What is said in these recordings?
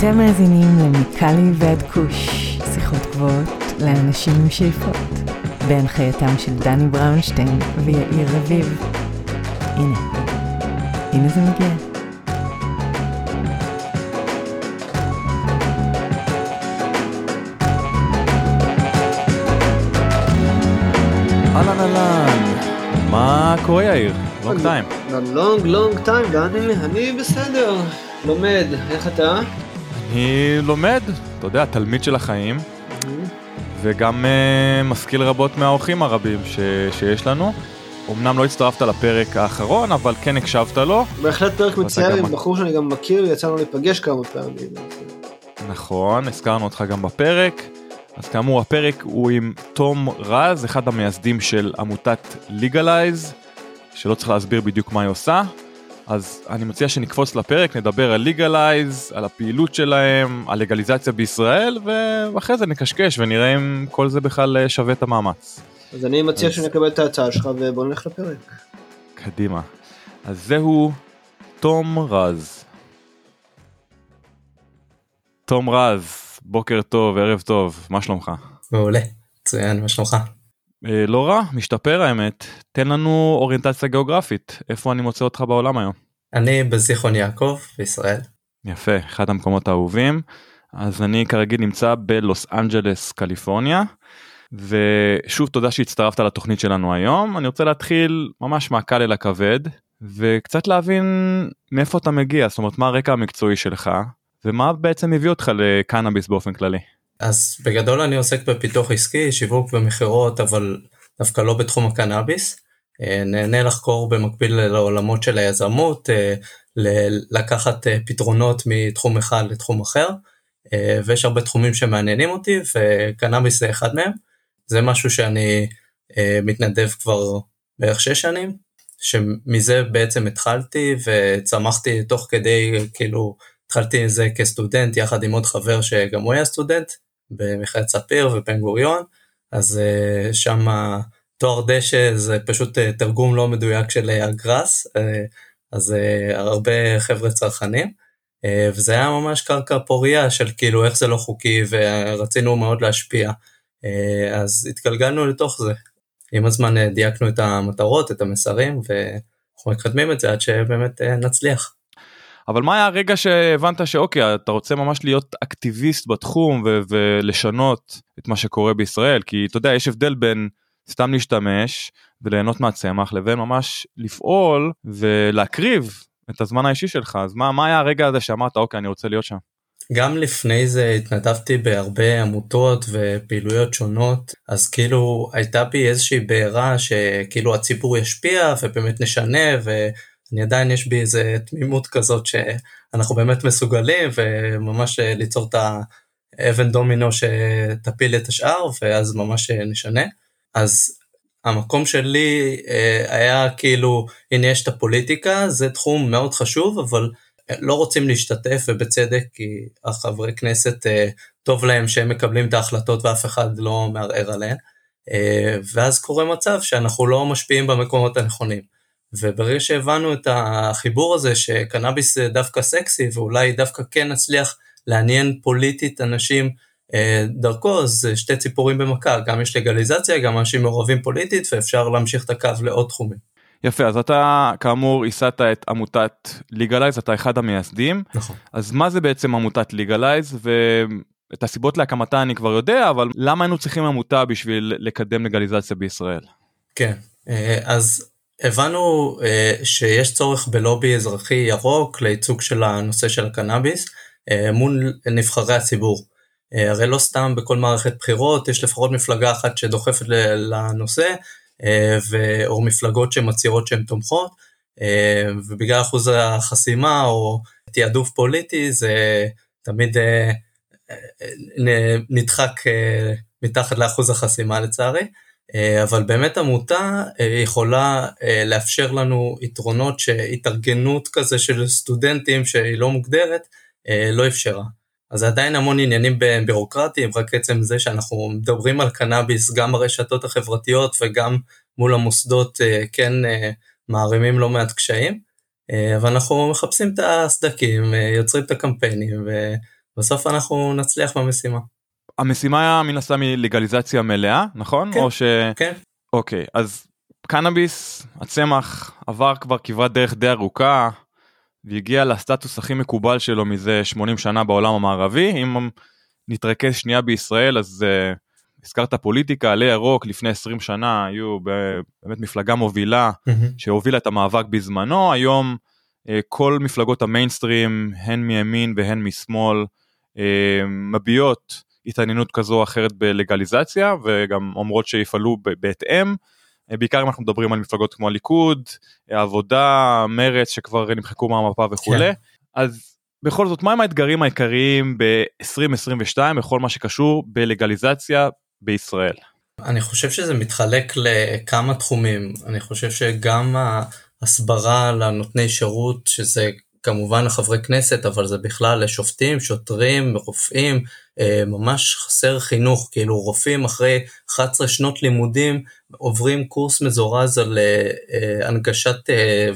אתם מאזינים למיקלי ועד כוש, שיחות גבוהות לאנשים עם שאיפות, בהנחייתם של דני בראונשטיין ויאיר רביב. הנה, הנה זה מגיע. אהלן אהלן, מה קורה יאיר? לונג טיים. לונג לונג טיים דני, אני בסדר, לומד, איך אתה? אני לומד, אתה יודע, תלמיד של החיים, וגם uh, משכיל רבות מהאורחים הרבים ש... שיש לנו. אמנם לא הצטרפת לפרק האחרון, אבל כן הקשבת לו. בהחלט פרק גם- עם בחור שאני גם מכיר, יצא לנו להיפגש כמה פעמים. נכון, הזכרנו אותך גם בפרק. אז כאמור, הפרק הוא עם תום רז, אחד המייסדים של עמותת ליגלייז, שלא צריך להסביר בדיוק מה היא עושה. אז אני מציע שנקפוץ לפרק, נדבר על ליגלייז, על הפעילות שלהם, על לגליזציה בישראל, ואחרי זה נקשקש ונראה אם כל זה בכלל אה, שווה את המאמץ. אז אני מציע אז- שנקבל את ההצעה שלך ובוא נלך לפרק. קדימה. אז זהו תום רז. תום רז, בוקר טוב, ערב טוב, מה שלומך? מעולה, מצוין, מה שלומך? אה, לא רע, משתפר האמת. תן לנו אוריינטציה גיאוגרפית, איפה אני מוצא אותך בעולם היום? אני בזיכרון יעקב בישראל. יפה, אחד המקומות האהובים. אז אני כרגיל נמצא בלוס אנג'לס, קליפורניה. ושוב תודה שהצטרפת לתוכנית שלנו היום. אני רוצה להתחיל ממש מהקל אל הכבד, וקצת להבין מאיפה אתה מגיע, זאת אומרת מה הרקע המקצועי שלך, ומה בעצם הביא אותך לקנאביס באופן כללי. אז בגדול אני עוסק בפיתוח עסקי, שיווק ומכירות, אבל דווקא לא בתחום הקנאביס. אה, נהנה לחקור במקביל לעולמות של היזמות, אה, לקחת אה, פתרונות מתחום אחד לתחום אחר, ויש הרבה תחומים שמעניינים אותי, וקנאביס זה אחד מהם. זה משהו שאני מתנדב כבר בערך שש שנים, שמזה בעצם התחלתי וצמחתי תוך כדי, כאילו, התחלתי עם זה כסטודנט יחד עם עוד חבר שגם הוא היה סטודנט במכללת ספיר ובן גוריון, אז uh, שם תואר דשא זה פשוט uh, תרגום לא מדויק של הגראס, uh, אז הרבה חבר'ה צרכנים, וזה היה ממש קרקע פוריה של כאילו איך זה לא חוקי ורצינו מאוד להשפיע, אז התגלגלנו לתוך זה. עם הזמן דייקנו את המטרות, את המסרים, ואנחנו מקדמים את זה עד שבאמת נצליח. אבל מה היה הרגע שהבנת שאוקיי אתה רוצה ממש להיות אקטיביסט בתחום ו- ולשנות את מה שקורה בישראל כי אתה יודע יש הבדל בין סתם להשתמש וליהנות מהצמח לבין ממש לפעול ולהקריב את הזמן האישי שלך אז מה מה היה הרגע הזה שאמרת אוקיי אני רוצה להיות שם. גם לפני זה התנדבתי בהרבה עמותות ופעילויות שונות, אז כאילו הייתה בי איזושהי בעירה שכאילו הציבור ישפיע ובאמת נשנה, ואני עדיין יש בי איזה תמימות כזאת שאנחנו באמת מסוגלים, וממש ליצור את האבן דומינו שתפיל את השאר, ואז ממש נשנה. אז המקום שלי אה, היה כאילו, הנה יש את הפוליטיקה, זה תחום מאוד חשוב, אבל לא רוצים להשתתף ובצדק כי החברי כנסת אה, טוב להם שהם מקבלים את ההחלטות ואף אחד לא מערער עליהן אה, ואז קורה מצב שאנחנו לא משפיעים במקומות הנכונים וברגע שהבנו את החיבור הזה שקנאביס זה דווקא סקסי ואולי דווקא כן נצליח לעניין פוליטית אנשים אה, דרכו אז זה שתי ציפורים במכה גם יש לגליזציה גם אנשים מעורבים פוליטית ואפשר להמשיך את הקו לעוד תחומים. יפה אז אתה כאמור ייסדת את עמותת ליגלייז אתה אחד המייסדים נכון. אז מה זה בעצם עמותת ליגלייז ואת הסיבות להקמתה אני כבר יודע אבל למה היינו צריכים עמותה בשביל לקדם לגליזציה בישראל. כן, אה, אז הבנו אה, שיש צורך בלובי אזרחי ירוק לייצוג של הנושא של הקנאביס אה, מול נבחרי הציבור. אה, הרי לא סתם בכל מערכת בחירות יש לפחות מפלגה אחת שדוחפת לנושא, ו- או מפלגות שמצהירות שהן תומכות, ובגלל אחוז החסימה או תעדוף פוליטי זה תמיד נדחק מתחת לאחוז החסימה לצערי. אה, אבל באמת עמותה אה, יכולה אה, לאפשר לנו יתרונות שהתארגנות כזה של סטודנטים שהיא לא מוגדרת לא אפשרה. אז זה עדיין המון עניינים בירוקרטיים, רק עצם זה שאנחנו מדברים על קנאביס גם ברשתות החברתיות וגם מול המוסדות כן מערימים לא מעט קשיים, אבל אנחנו מחפשים את הסדקים, יוצרים את הקמפיינים, בסוף אנחנו נצליח במשימה. המשימה מן הסתם היא לגליזציה מלאה נכון? כן, או ש... כן. אוקיי אז קנאביס הצמח עבר כבר כברת דרך די ארוכה והגיע לסטטוס הכי מקובל שלו מזה 80 שנה בעולם המערבי. אם נתרכז שנייה בישראל אז uh, הזכרת פוליטיקה עלי ירוק לפני 20 שנה היו באמת מפלגה מובילה שהובילה את המאבק בזמנו. היום uh, כל מפלגות המיינסטרים הן מימין והן משמאל uh, מביעות התעניינות כזו או אחרת בלגליזציה וגם אומרות שיפעלו בהתאם. בעיקר אם אנחנו מדברים על מפלגות כמו הליכוד, העבודה, מרץ שכבר נמחקו מהמפה וכולי. כן. אז בכל זאת מהם האתגרים העיקריים ב-2022 בכל מה שקשור בלגליזציה בישראל? אני חושב שזה מתחלק לכמה תחומים. אני חושב שגם ההסברה לנותני שירות, שזה כמובן לחברי כנסת, אבל זה בכלל לשופטים, שוטרים, רופאים, אה, ממש חסר חינוך, כאילו רופאים אחרי 11 שנות לימודים עוברים קורס מזורז על אה, אה, הנגשת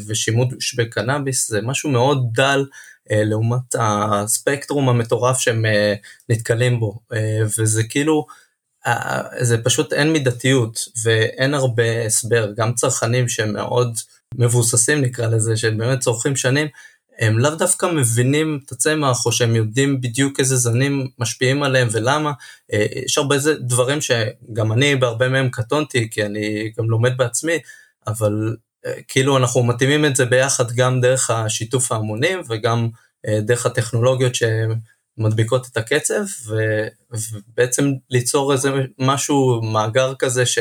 ושימוש בקנאביס, זה משהו מאוד דל לעומת הספקטרום המטורף שהם נתקלים בו, וזה כאילו, זה פשוט אין מידתיות ואין הרבה הסבר, גם צרכנים שהם מאוד מבוססים נקרא לזה, שהם באמת צורכים שנים, הם לאו דווקא מבינים את הצמח או שהם יודעים בדיוק איזה זנים משפיעים עליהם ולמה. אה, יש הרבה דברים שגם אני בהרבה מהם קטונתי כי אני גם לומד בעצמי, אבל אה, כאילו אנחנו מתאימים את זה ביחד גם דרך השיתוף ההמונים וגם אה, דרך הטכנולוגיות שמדביקות את הקצב ובעצם ליצור איזה משהו, מאגר כזה ש...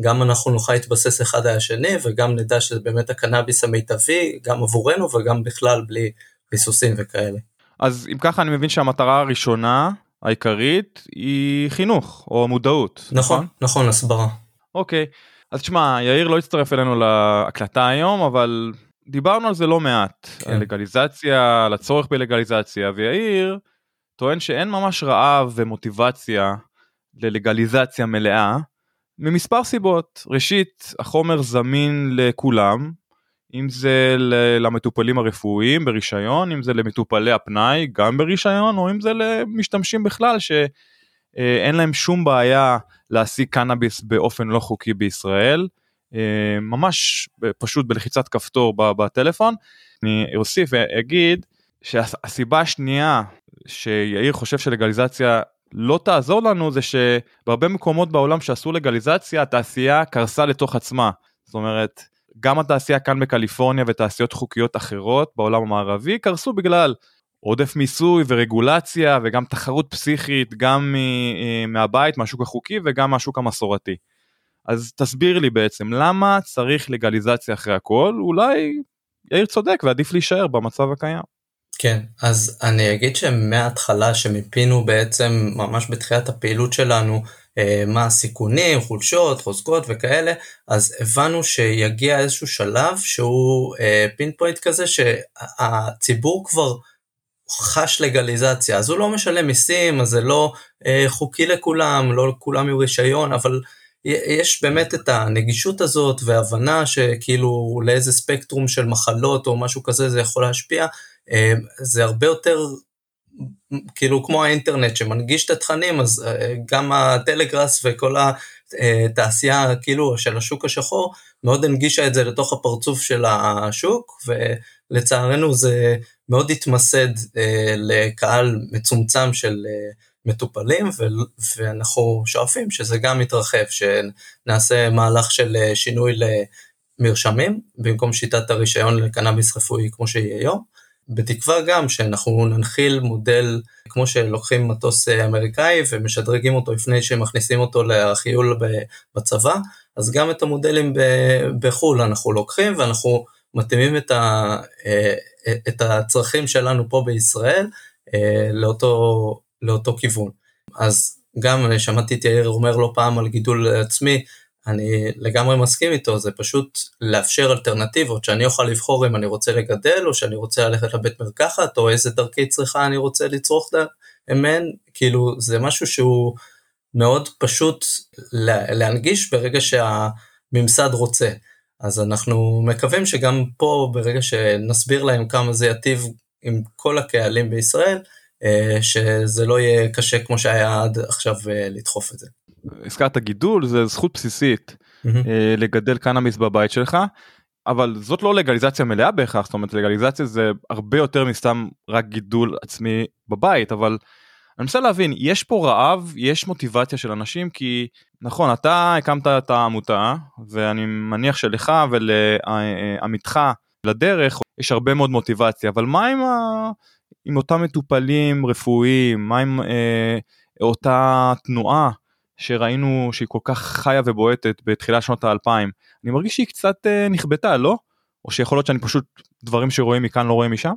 גם אנחנו נוכל להתבסס אחד על השני וגם נדע שזה באמת הקנאביס המיטבי גם עבורנו וגם בכלל בלי ביסוסים וכאלה. אז אם ככה אני מבין שהמטרה הראשונה העיקרית היא חינוך או מודעות. נכון, נכון, נכון הסברה. אוקיי, אז תשמע יאיר לא הצטרף אלינו להקלטה היום אבל דיברנו על זה לא מעט, כן. על לגליזציה, על הצורך בלגליזציה ויאיר טוען שאין ממש רעב ומוטיבציה ללגליזציה מלאה. ממספר סיבות ראשית החומר זמין לכולם אם זה למטופלים הרפואיים ברישיון אם זה למטופלי הפנאי גם ברישיון או אם זה למשתמשים בכלל שאין להם שום בעיה להשיג קנאביס באופן לא חוקי בישראל ממש פשוט בלחיצת כפתור בטלפון. אני אוסיף ואגיד שהסיבה השנייה שיאיר חושב שלגליזציה לא תעזור לנו זה שבהרבה מקומות בעולם שעשו לגליזציה התעשייה קרסה לתוך עצמה. זאת אומרת, גם התעשייה כאן בקליפורניה ותעשיות חוקיות אחרות בעולם המערבי קרסו בגלל עודף מיסוי ורגולציה וגם תחרות פסיכית גם אה, מהבית, מהשוק החוקי וגם מהשוק המסורתי. אז תסביר לי בעצם למה צריך לגליזציה אחרי הכל, אולי יאיר צודק ועדיף להישאר במצב הקיים. כן, אז אני אגיד שמההתחלה שמיפינו בעצם ממש בתחילת הפעילות שלנו אה, מה הסיכונים, חולשות, חוזקות וכאלה, אז הבנו שיגיע איזשהו שלב שהוא אה, פוינט כזה שהציבור כבר חש לגליזציה, אז הוא לא משלם מיסים, אז זה לא אה, חוקי לכולם, לא לכולם יהיו רישיון, אבל יש באמת את הנגישות הזאת והבנה שכאילו לאיזה ספקטרום של מחלות או משהו כזה זה יכול להשפיע, זה הרבה יותר כאילו כמו האינטרנט שמנגיש את התכנים אז אה, גם הטלגראס וכל התעשייה כאילו של השוק השחור מאוד הנגישה את זה לתוך הפרצוף של השוק ולצערנו זה מאוד התמסד אה, לקהל מצומצם של מטופלים ואנחנו שואפים שזה גם יתרחב שנעשה מהלך של שינוי למרשמים במקום שיטת הרישיון לקנאביס רפואי כמו שהיא היום. בתקווה גם שאנחנו ננחיל מודל כמו שלוקחים מטוס אה, אמריקאי ומשדרגים אותו לפני שמכניסים אותו לחיול בצבא, אז גם את המודלים בחו"ל אנחנו לוקחים ואנחנו מתאימים את, ה, אה, את הצרכים שלנו פה בישראל אה, לאותו, לאותו כיוון. אז גם שמעתי את יאיר אומר לא פעם על גידול עצמי, אני לגמרי מסכים איתו, זה פשוט לאפשר אלטרנטיבות, שאני אוכל לבחור אם אני רוצה לגדל, או שאני רוצה ללכת לבית מרקחת, או איזה דרכי צריכה אני רוצה לצרוך מהן, כאילו זה משהו שהוא מאוד פשוט להנגיש ברגע שהממסד רוצה. אז אנחנו מקווים שגם פה, ברגע שנסביר להם כמה זה יטיב עם כל הקהלים בישראל, שזה לא יהיה קשה כמו שהיה עד עכשיו לדחוף את זה. הזכרת גידול זה זכות בסיסית mm-hmm. לגדל קנאביס בבית שלך אבל זאת לא לגליזציה מלאה בהכרח זאת אומרת לגליזציה זה הרבה יותר מסתם רק גידול עצמי בבית אבל אני מנסה להבין יש פה רעב יש מוטיבציה של אנשים כי נכון אתה הקמת את העמותה ואני מניח שלך ולעמיתך לדרך יש הרבה מאוד מוטיבציה אבל מה עם, ה... עם אותם מטופלים רפואיים מה עם אה, אותה תנועה שראינו שהיא כל כך חיה ובועטת בתחילת שנות האלפיים אני מרגיש שהיא קצת אה, נכבדה לא? או שיכול להיות שאני פשוט דברים שרואים מכאן לא רואים משם?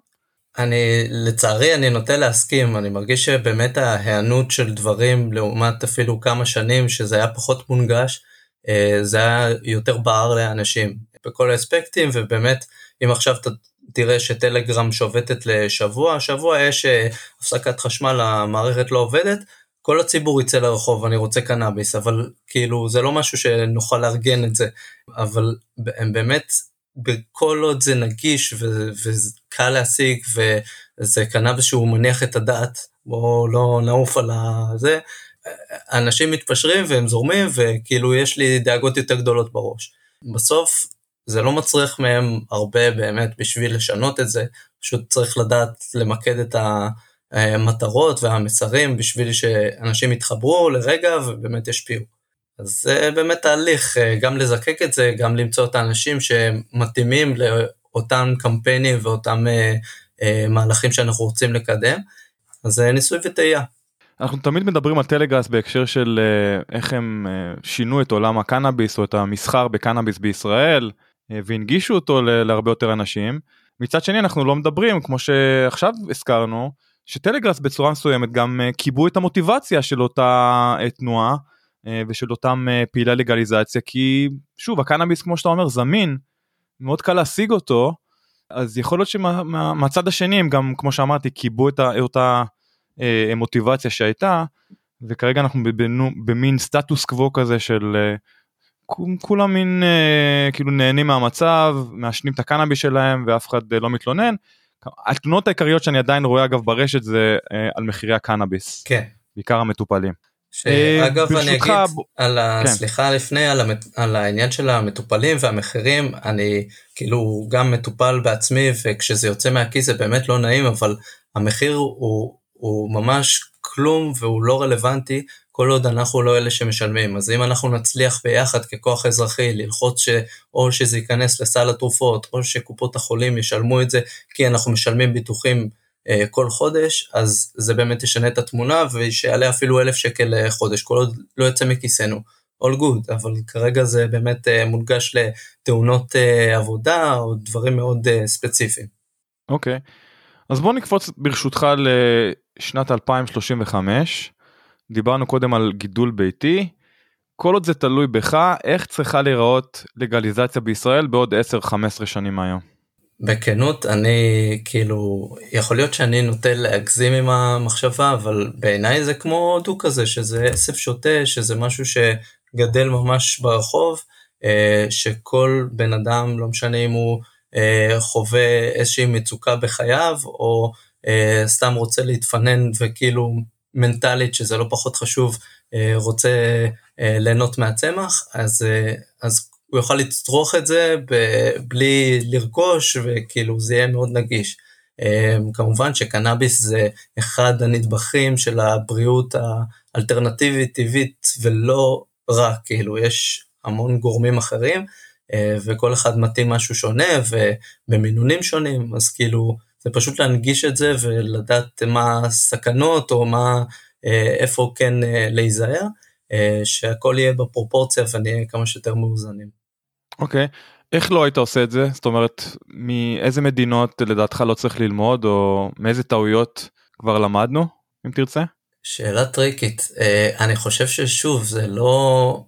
אני לצערי אני נוטה להסכים אני מרגיש שבאמת ההיענות של דברים לעומת אפילו כמה שנים שזה היה פחות מונגש אה, זה היה יותר בער לאנשים בכל האספקטים ובאמת אם עכשיו אתה תראה שטלגרם שובתת לשבוע שבוע יש אה, הפסקת חשמל המערכת לא עובדת כל הציבור יצא לרחוב אני רוצה קנאביס אבל כאילו זה לא משהו שנוכל לארגן את זה אבל הם באמת בכל עוד זה נגיש וקל להשיג וזה קנאביס שהוא מניח את הדעת, בואו לא נעוף על הזה, אנשים מתפשרים והם זורמים וכאילו יש לי דאגות יותר גדולות בראש. בסוף זה לא מצריך מהם הרבה באמת בשביל לשנות את זה, פשוט צריך לדעת למקד את המטרות והמסרים בשביל שאנשים יתחברו לרגע ובאמת ישפיעו. אז זה באמת תהליך, אה, גם לזקק את זה, גם למצוא את האנשים שמתאימים לאותם קמפיינים ואותם אה, אה, מהלכים שאנחנו רוצים לקדם, אז זה ניסוי וטעייה. אנחנו תמיד מדברים על טלגראס בהקשר של איך הם שינו את עולם הקנאביס או את המסחר בקנאביס בישראל והנגישו אותו להרבה יותר אנשים. מצד שני אנחנו לא מדברים כמו שעכשיו הזכרנו שטלגראס בצורה מסוימת גם קיבעו את המוטיבציה של אותה תנועה אה, ושל אותם אה, פעילי לגליזציה כי שוב הקנאביס כמו שאתה אומר זמין מאוד קל להשיג אותו אז יכול להיות שמהצד השני הם גם כמו שאמרתי קיבעו את אותה אה, מוטיבציה שהייתה וכרגע אנחנו במין סטטוס קוו כזה של כולם מין כאילו נהנים מהמצב מעשנים את הקנאביס שלהם ואף אחד לא מתלונן. התלונות העיקריות שאני עדיין רואה אגב ברשת זה על מחירי הקנאביס. כן. בעיקר המטופלים. שאגב אני אגיד על ה... כן. סליחה לפני על, המת... על העניין של המטופלים והמחירים אני כאילו גם מטופל בעצמי וכשזה יוצא מהכיס זה באמת לא נעים אבל המחיר הוא, הוא ממש כלום והוא לא רלוונטי כל עוד אנחנו לא אלה שמשלמים אז אם אנחנו נצליח ביחד ככוח אזרחי ללחוץ שאו שזה ייכנס לסל התרופות או שקופות החולים ישלמו את זה כי אנחנו משלמים ביטוחים אה, כל חודש, אז זה באמת ישנה את התמונה ושיעלה אפילו אלף שקל לחודש, כל עוד לא יוצא מכיסנו. all good, אבל כרגע זה באמת אה, מונגש לתאונות אה, עבודה או דברים מאוד ספציפיים. אוקיי, okay. אז בוא נקפוץ ברשותך לשנת 2035, דיברנו קודם על גידול ביתי, כל עוד זה תלוי בך, איך צריכה להיראות לגליזציה בישראל בעוד 10-15 שנים מהיום? בכנות אני כאילו יכול להיות שאני נוטה להגזים עם המחשבה אבל בעיניי זה כמו דו כזה שזה עשב שוטה שזה משהו שגדל ממש ברחוב אה, שכל בן אדם לא משנה אם הוא אה, חווה איזושהי מצוקה בחייו או אה, סתם רוצה להתפנן וכאילו מנטלית שזה לא פחות חשוב רוצה ליהנות מהצמח אז אז הוא יוכל לצרוך את זה בלי לרכוש וכאילו זה יהיה מאוד נגיש. כמובן שקנאביס זה אחד הנדבכים של הבריאות האלטרנטיבית טבעית ולא רק, כאילו יש המון גורמים אחרים אה, וכל אחד מתאים משהו שונה ובמינונים שונים, אז כאילו זה פשוט להנגיש את זה ולדעת מה הסכנות או מה, אה, איפה כן אה, להיזהר, שהכל יהיה בפרופורציה ונהיה כמה שיותר מאוזנים. אוקיי, okay. איך לא היית עושה את זה? זאת אומרת, מאיזה מדינות לדעתך לא צריך ללמוד, או מאיזה טעויות כבר למדנו, אם תרצה? שאלה טריקית. אה, אני חושב ששוב, זה לא...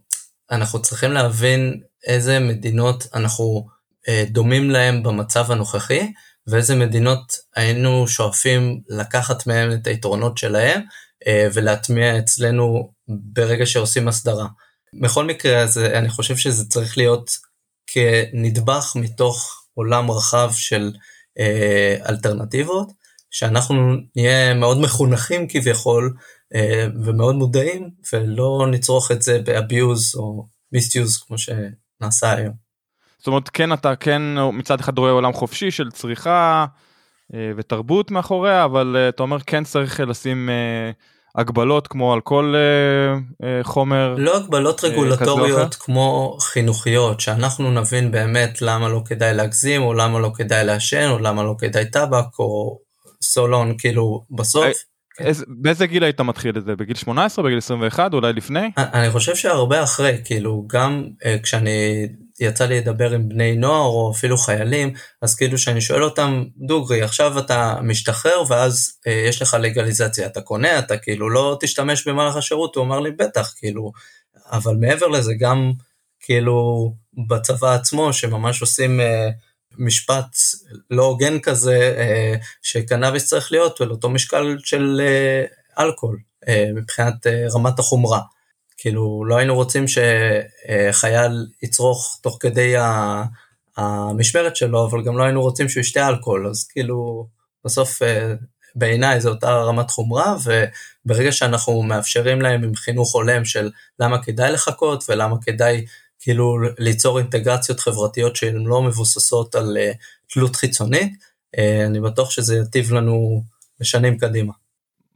אנחנו צריכים להבין איזה מדינות אנחנו אה, דומים להם במצב הנוכחי, ואיזה מדינות היינו שואפים לקחת מהם את היתרונות שלהם, אה, ולהטמיע אצלנו ברגע שעושים הסדרה. בכל מקרה, אז אני חושב שזה צריך להיות כנדבך מתוך עולם רחב של אה, אלטרנטיבות, שאנחנו נהיה מאוד מחונכים כביכול ומאוד מודעים ולא נצרוך את זה באביוז או מיסטיוז כמו שנעשה היום. זאת אומרת כן אתה כן מצד אחד רואה עולם חופשי של צריכה ותרבות מאחוריה אבל אתה אומר כן צריך לשים הגבלות כמו על כל אה, אה, חומר. לא הגבלות אה, רגולטוריות כמו חינוכיות, שאנחנו נבין באמת למה לא כדאי להגזים, או למה לא כדאי לעשן, או למה לא כדאי טבק, או סולון, כאילו בסוף. איזה, באיזה גיל היית מתחיל את זה? בגיל 18? בגיל 21? אולי לפני? אני חושב שהרבה אחרי, כאילו גם uh, כשאני יצא לי לדבר עם בני נוער או אפילו חיילים, אז כאילו שאני שואל אותם, דוגרי, עכשיו אתה משתחרר ואז uh, יש לך לגליזציה, אתה קונה, אתה כאילו לא תשתמש במהלך השירות, הוא אמר לי בטח, כאילו, אבל מעבר לזה גם כאילו בצבא עצמו שממש עושים uh, משפט לא הוגן כזה uh, שקנאביס צריך להיות על אותו משקל של uh, אלכוהול uh, מבחינת uh, רמת החומרה. כאילו לא היינו רוצים שחייל יצרוך תוך כדי המשמרת שלו, אבל גם לא היינו רוצים שהוא ישתה אלכוהול, אז כאילו בסוף אה, בעיניי זו אותה רמת חומרה, וברגע שאנחנו מאפשרים להם עם חינוך הולם של למה כדאי לחכות ולמה כדאי כאילו ליצור אינטגרציות חברתיות שהן לא מבוססות על אה, תלות חיצונית, אה, אני בטוח שזה יטיב לנו לשנים קדימה.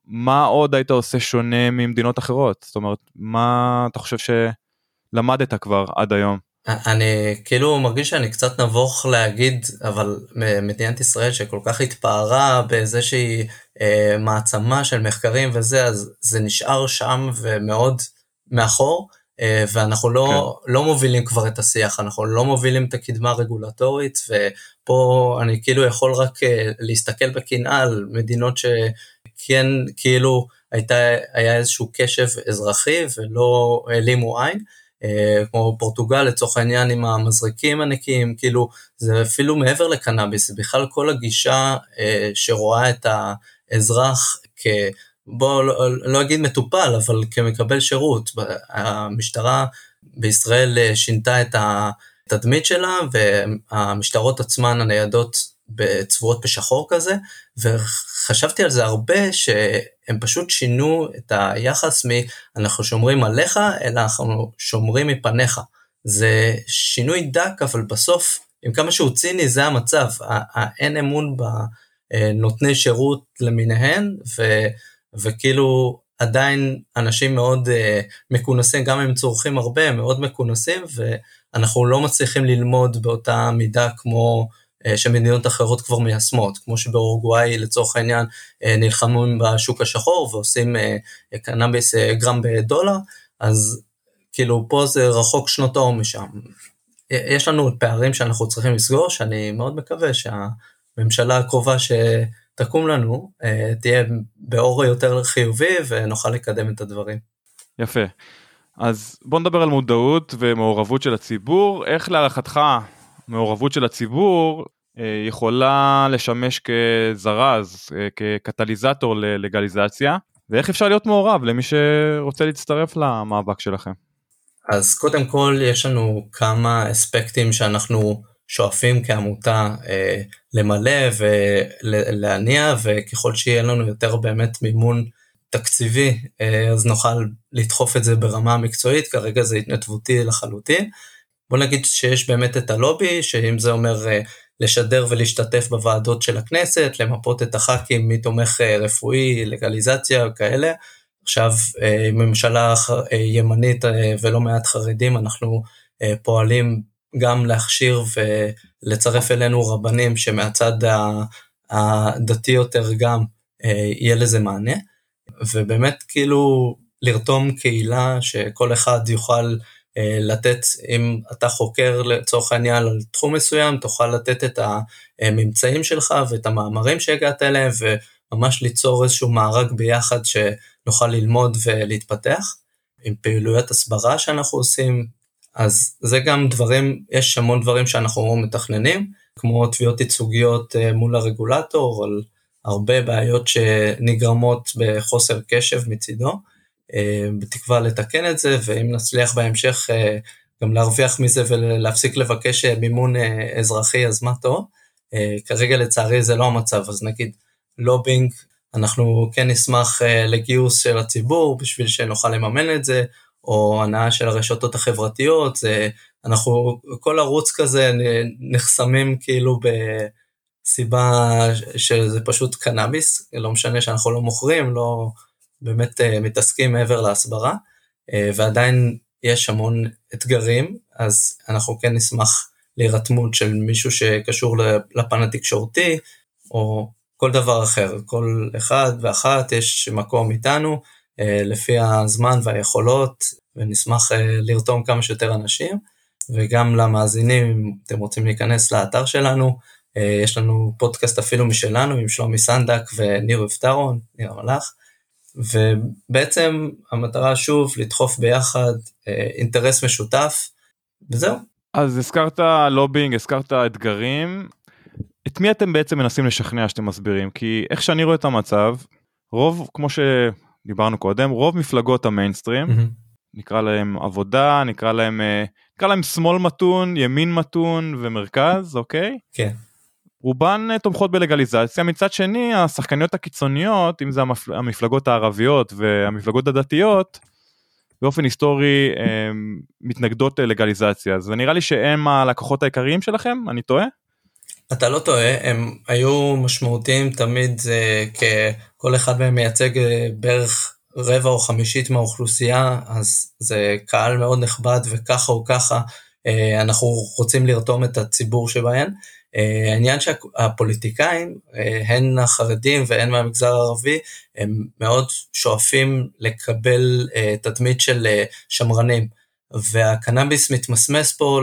מה עוד היית עושה שונה ממדינות אחרות? זאת אומרת, מה אתה חושב שלמדת כבר עד היום? אני כאילו מרגיש שאני קצת נבוך להגיד, אבל מדינת ישראל שכל כך התפארה באיזושהי אה, מעצמה של מחקרים וזה, אז זה נשאר שם ומאוד מאחור, אה, ואנחנו לא, כן. לא מובילים כבר את השיח, אנחנו לא מובילים את הקדמה הרגולטורית, ופה אני כאילו יכול רק אה, להסתכל בקנאה על מדינות ש... כן כאילו הייתה, היה איזשהו קשב אזרחי ולא העלימו עין, אה, כמו פורטוגל לצורך העניין עם המזרקים הנקיים, כאילו זה אפילו מעבר לקנאביס, זה בכלל כל הגישה אה, שרואה את האזרח כ... בוא לא, לא אגיד מטופל, אבל כמקבל שירות. המשטרה בישראל אה, שינתה את התדמית שלה, והמשטרות עצמן הניידות צבועות בשחור כזה, וחשבתי על זה הרבה, שהם פשוט שינו את היחס מ"אנחנו שומרים עליך", אלא אנחנו שומרים מפניך. זה שינוי דק, אבל בסוף, עם כמה שהוא ציני, זה המצב. אין אמון בנותני שירות למיניהן, ו, וכאילו עדיין אנשים מאוד uh, מכונסים, גם אם צורכים הרבה, הם מאוד מכונסים, ואנחנו לא מצליחים ללמוד באותה מידה כמו אה, שמדינות אחרות כבר מיישמות, כמו שבאורוגוואי לצורך העניין אה, נלחמים בשוק השחור ועושים אה, קנאביס גרם בדולר, אז כאילו פה זה רחוק שנות האור משם. יש לנו פערים שאנחנו צריכים לסגור, שאני מאוד מקווה שהממשלה הקרובה שתקום לנו תהיה באור יותר חיובי ונוכל לקדם את הדברים. יפה. אז בוא נדבר על מודעות ומעורבות של הציבור, איך להערכתך מעורבות של הציבור אה, יכולה לשמש כזרז, אה, כקטליזטור ללגליזציה, ואיך אפשר להיות מעורב למי שרוצה להצטרף למאבק שלכם? אז קודם כל יש לנו כמה אספקטים שאנחנו שואפים כעמותה אה, למלא ולהניע, וככל שיהיה לנו יותר באמת מימון תקציבי, אה, אז נוכל לדחוף את זה ברמה המקצועית, כרגע זה התנדבותי לחלוטין. בוא נגיד שיש באמת את הלובי, שאם זה אומר אה, לשדר ולהשתתף בוועדות של הכנסת, למפות את הח"כים מי תומך אה, רפואי, לגליזציה וכאלה. עכשיו, אה, ממשלה ימנית ולא מעט חרדים, אנחנו פועלים גם להכשיר ולצרף אלינו רבנים שמהצד הדתי יותר גם יהיה לזה מענה. ובאמת כאילו לרתום קהילה שכל אחד יוכל לתת, אם אתה חוקר לצורך העניין על תחום מסוים, תוכל לתת את הממצאים שלך ואת המאמרים שהגעת אליהם, וממש ליצור איזשהו מארג ביחד שנוכל ללמוד ולהתפתח. עם פעילויות הסברה שאנחנו עושים, אז זה גם דברים, יש המון דברים שאנחנו מתכננים, כמו תביעות ייצוגיות אה, מול הרגולטור, על הרבה בעיות שנגרמות בחוסר קשב מצידו. אה, בתקווה לתקן את זה, ואם נצליח בהמשך אה, גם להרוויח מזה ולהפסיק לבקש אה, מימון אזרחי, אז מה טוב. כרגע לצערי זה לא המצב, אז נגיד, לובינג, אנחנו כן נשמח לגיוס של הציבור בשביל שנוכל לממן את זה, או הנאה של הרשתות החברתיות, זה, אנחנו, כל ערוץ כזה נחסמים כאילו בסיבה שזה פשוט קנאביס, לא משנה שאנחנו לא מוכרים, לא באמת מתעסקים מעבר להסברה, ועדיין יש המון אתגרים, אז אנחנו כן נשמח להירתמות של מישהו שקשור לפן התקשורתי, או כל דבר אחר, כל אחד ואחת יש מקום איתנו, אה, לפי הזמן והיכולות, ונשמח אה, לרתום כמה שיותר אנשים, וגם למאזינים, אם אתם רוצים להיכנס לאתר שלנו, אה, יש לנו פודקאסט אפילו משלנו עם שלומי סנדק וניר יפטרון, ניר המלאך, ובעצם המטרה שוב לדחוף ביחד אינטרס משותף, וזהו. אז הזכרת לובינג, הזכרת אתגרים, את מי אתם בעצם מנסים לשכנע שאתם מסבירים? כי איך שאני רואה את המצב, רוב, כמו שדיברנו קודם, רוב מפלגות המיינסטרים, mm-hmm. נקרא להם עבודה, נקרא להם, אה, נקרא להם שמאל מתון, ימין מתון ומרכז, אוקיי? כן. רובן אה, תומכות בלגליזציה, מצד שני השחקניות הקיצוניות, אם זה המפלגות הערביות והמפלגות הדתיות, באופן היסטורי אה, מתנגדות ללגליזציה, אז נראה לי שהם הלקוחות העיקריים שלכם, אני טועה? אתה לא טועה, הם היו משמעותיים תמיד, זה ככל אחד מהם מייצג אה, בערך רבע או חמישית מהאוכלוסייה, אז זה קהל מאוד נכבד וככה או ככה אה, אנחנו רוצים לרתום את הציבור שבהן. אה, העניין שהפוליטיקאים, הן החרדים והן מהמגזר הערבי, הם מאוד שואפים לקבל תדמית של שמרנים. והקנאביס מתמסמס פה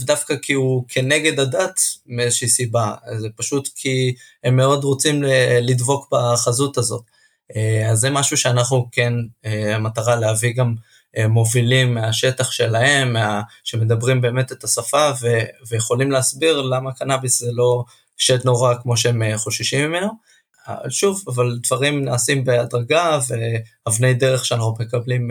דווקא כי הוא כנגד הדת מאיזושהי סיבה, זה פשוט כי הם מאוד רוצים לדבוק בחזות הזאת. אה, אז זה משהו שאנחנו כן, אה, המטרה להביא גם אה, מובילים מהשטח שלהם, מה, שמדברים באמת את השפה ו, ויכולים להסביר למה קנאביס זה לא שד נורא כמו שהם חוששים ממנו. שוב, אבל דברים נעשים בהדרגה ואבני דרך שאנחנו מקבלים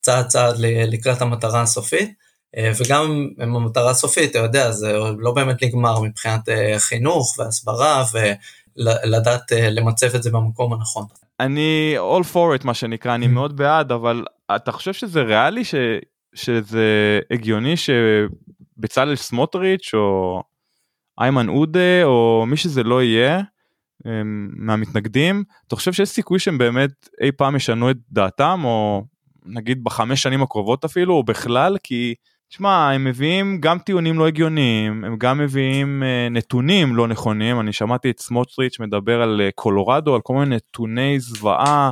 צעד צעד לקראת המטרה הסופית, אה, וגם עם המטרה הסופית, אתה יודע, זה לא באמת נגמר מבחינת אה, חינוך והסברה ולדעת אה, למצב את זה במקום הנכון. אני all for it מה שנקרא, אני. מאוד בעד, אבל אתה חושב שזה ריאלי, ש, שזה הגיוני שבצלאל סמוטריץ' או איימן עודה או מי שזה לא יהיה, מהמתנגדים, אתה חושב שיש סיכוי שהם באמת אי פעם ישנו את דעתם או נגיד בחמש שנים הקרובות אפילו, או בכלל, כי, תשמע, הם מביאים גם טיעונים לא הגיוניים, הם גם מביאים uh, נתונים לא נכונים, אני שמעתי את סמוטריץ' מדבר על uh, קולורדו, על כל מיני נתוני זוועה,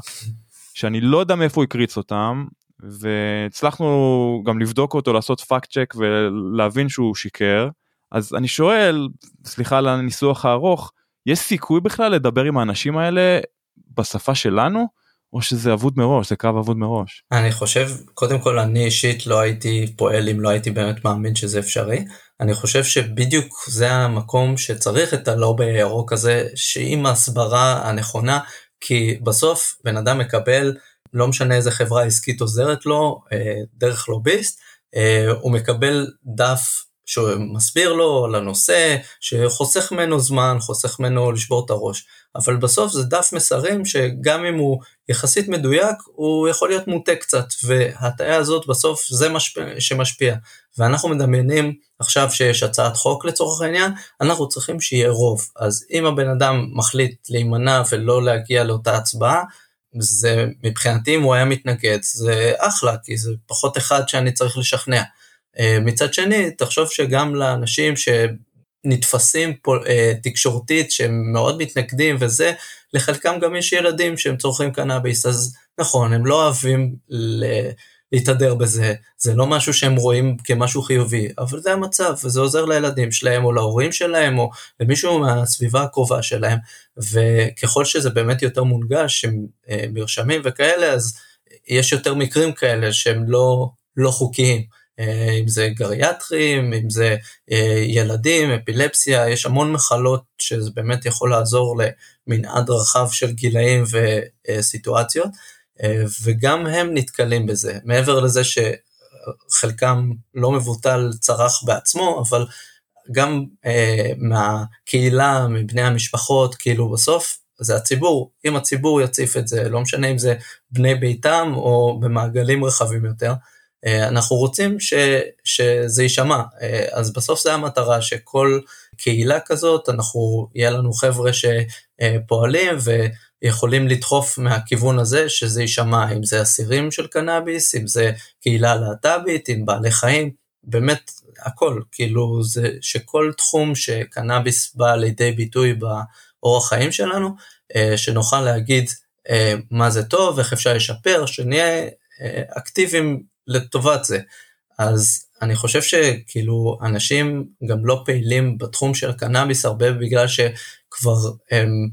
שאני לא יודע מאיפה הוא הקריץ אותם, והצלחנו גם לבדוק אותו, לעשות fact check ולהבין שהוא שיקר. אז אני שואל, סליחה על הניסוח הארוך, יש סיכוי בכלל לדבר עם האנשים האלה בשפה שלנו? או שזה אבוד מראש, זה קרב אבוד מראש. אני חושב, קודם כל אני אישית לא הייתי פועל אם לא הייתי באמת מאמין שזה אפשרי. אני חושב שבדיוק זה המקום שצריך את הלובי הירוק הזה, שעם ההסברה הנכונה, כי בסוף בן אדם מקבל, לא משנה איזה חברה עסקית עוזרת לו, אה, דרך לוביסט, אה, הוא מקבל דף שמסביר לו על הנושא, שחוסך ממנו זמן, חוסך ממנו לשבור את הראש. אבל בסוף זה דף מסרים שגם אם הוא יחסית מדויק, הוא יכול להיות מוטה קצת, וההטעיה הזאת בסוף זה משפיע, שמשפיע. ואנחנו מדמיינים עכשיו שיש הצעת חוק לצורך העניין, אנחנו צריכים שיהיה רוב. אז אם הבן אדם מחליט להימנע ולא להגיע לאותה הצבעה, זה מבחינתי אם הוא היה מתנגד, זה אחלה, כי זה פחות אחד שאני צריך לשכנע. אה, מצד שני, תחשוב שגם לאנשים שנתפסים פה, אה, תקשורתית, שהם מאוד מתנגדים וזה, לחלקם גם יש ילדים שהם צורכים קנאביס, אז נכון, הם לא אוהבים להתהדר בזה, זה לא משהו שהם רואים כמשהו חיובי, אבל זה המצב, וזה עוזר לילדים שלהם, או להורים שלהם, או למישהו מהסביבה הקרובה שלהם, וככל שזה באמת יותר מונגש, עם אה, מרשמים וכאלה, אז יש יותר מקרים כאלה שהם לא, לא חוקיים. אה, אם זה גריאטרים, אם זה אה, ילדים, אפילפסיה, יש המון מחלות שזה באמת יכול לעזור למנעד רחב של גילאים וסיטואציות, אה, וגם הם נתקלים בזה, מעבר לזה שחלקם לא מבוטל צרח בעצמו, אבל גם מהקהילה, מבני המשפחות, כאילו בסוף זה הציבור. אם הציבור יציף את זה, לא משנה אם זה בני ביתם או במעגלים רחבים יותר, אנחנו רוצים ש, שזה יישמע. אה, אז בסוף זה המטרה, שכל קהילה כזאת, אנחנו, יהיה לנו חבר'ה שפועלים ויכולים לדחוף מהכיוון הזה, שזה יישמע, אם זה אסירים של קנאביס, אם זה קהילה להט"בית, עם בעלי חיים, באמת הכל, כאילו זה שכל תחום שקנאביס בא לידי ביטוי באורח חיים שלנו, אה, שנוכל להגיד מה זה טוב, איך אפשר לשפר, שנהיה אקטיביים לטובת זה. אז אני חושב שכאילו אנשים גם לא פעילים בתחום של הקנאביס הרבה בגלל שכבר הם,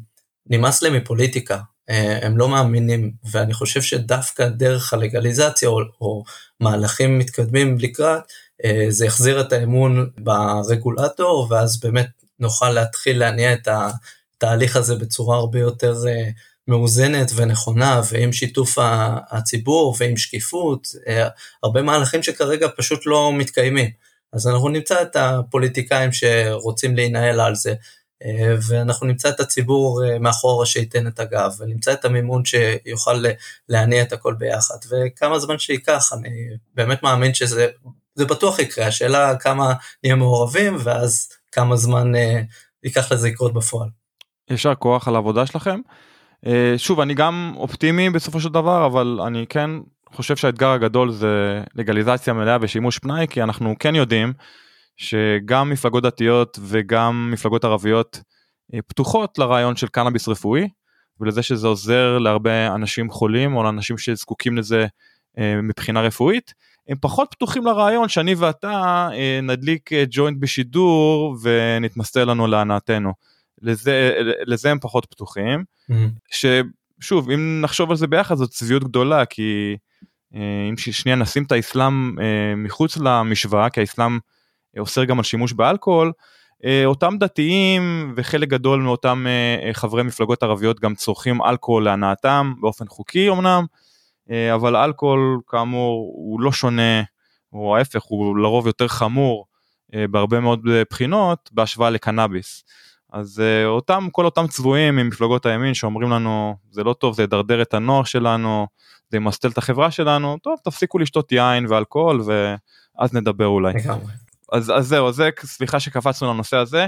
נמאס להם מפוליטיקה, אה, הם לא מאמינים, ואני חושב שדווקא דרך הלגליזציה או, או מהלכים מתקדמים לקראת, אה, זה יחזיר את האמון ברגולטור, ואז באמת נוכל להתחיל להניע את התהליך הזה בצורה הרבה יותר אה, מאוזנת ונכונה ועם שיתוף הציבור ועם שקיפות, אה, הרבה מהלכים שכרגע פשוט לא מתקיימים. אז אנחנו נמצא את הפוליטיקאים שרוצים להינעל על זה, אה, ואנחנו נמצא את הציבור אה, מאחורה שייתן את הגב, ונמצא את המימון שיוכל להניע את הכל ביחד. וכמה זמן שייקח, אני באמת מאמין שזה זה בטוח יקרה, השאלה כמה נהיה מעורבים, ואז כמה זמן ייקח לזה לקרות בפועל. יישר כוח על העבודה שלכם. אה, שוב אני גם אופטימי בסופו של דבר אבל אני כן חושב שהאתגר הגדול זה לגליזציה מלאה ושימוש פנאי כי אנחנו כן יודעים שגם מפלגות דתיות וגם מפלגות ערביות אה, פתוחות לרעיון של קנאביס רפואי ולזה שזה עוזר להרבה אנשים חולים או לאנשים שזקוקים לזה אה, מבחינה רפואית. הם פחות פתוחים לרעיון שאני ואתה נדליק ג'וינט בשידור ונתמסטר לנו להנאתנו. לזה, לזה הם פחות פתוחים. Mm-hmm. ששוב, אם נחשוב על זה ביחד זאת צביעות גדולה, כי אה, אם שנייה נשים את האסלאם אה, מחוץ למשוואה, כי האסלאם אוסר גם על שימוש באלכוהול, אה, אותם דתיים וחלק גדול מאותם חברי מפלגות ערביות גם צורכים אלכוהול להנאתם באופן חוקי אמנם, אבל אלכוהול כאמור הוא לא שונה, או ההפך, הוא לרוב יותר חמור בהרבה מאוד בחינות בהשוואה לקנאביס. אז uh, אותם כל אותם צבועים ממפלגות הימין שאומרים לנו זה לא טוב זה ידרדר את הנוער שלנו זה ימסטל את החברה שלנו טוב תפסיקו לשתות יין ואלכוהול ואז נדבר אולי. אז, אז זהו זה סליחה שקפצנו לנושא הזה.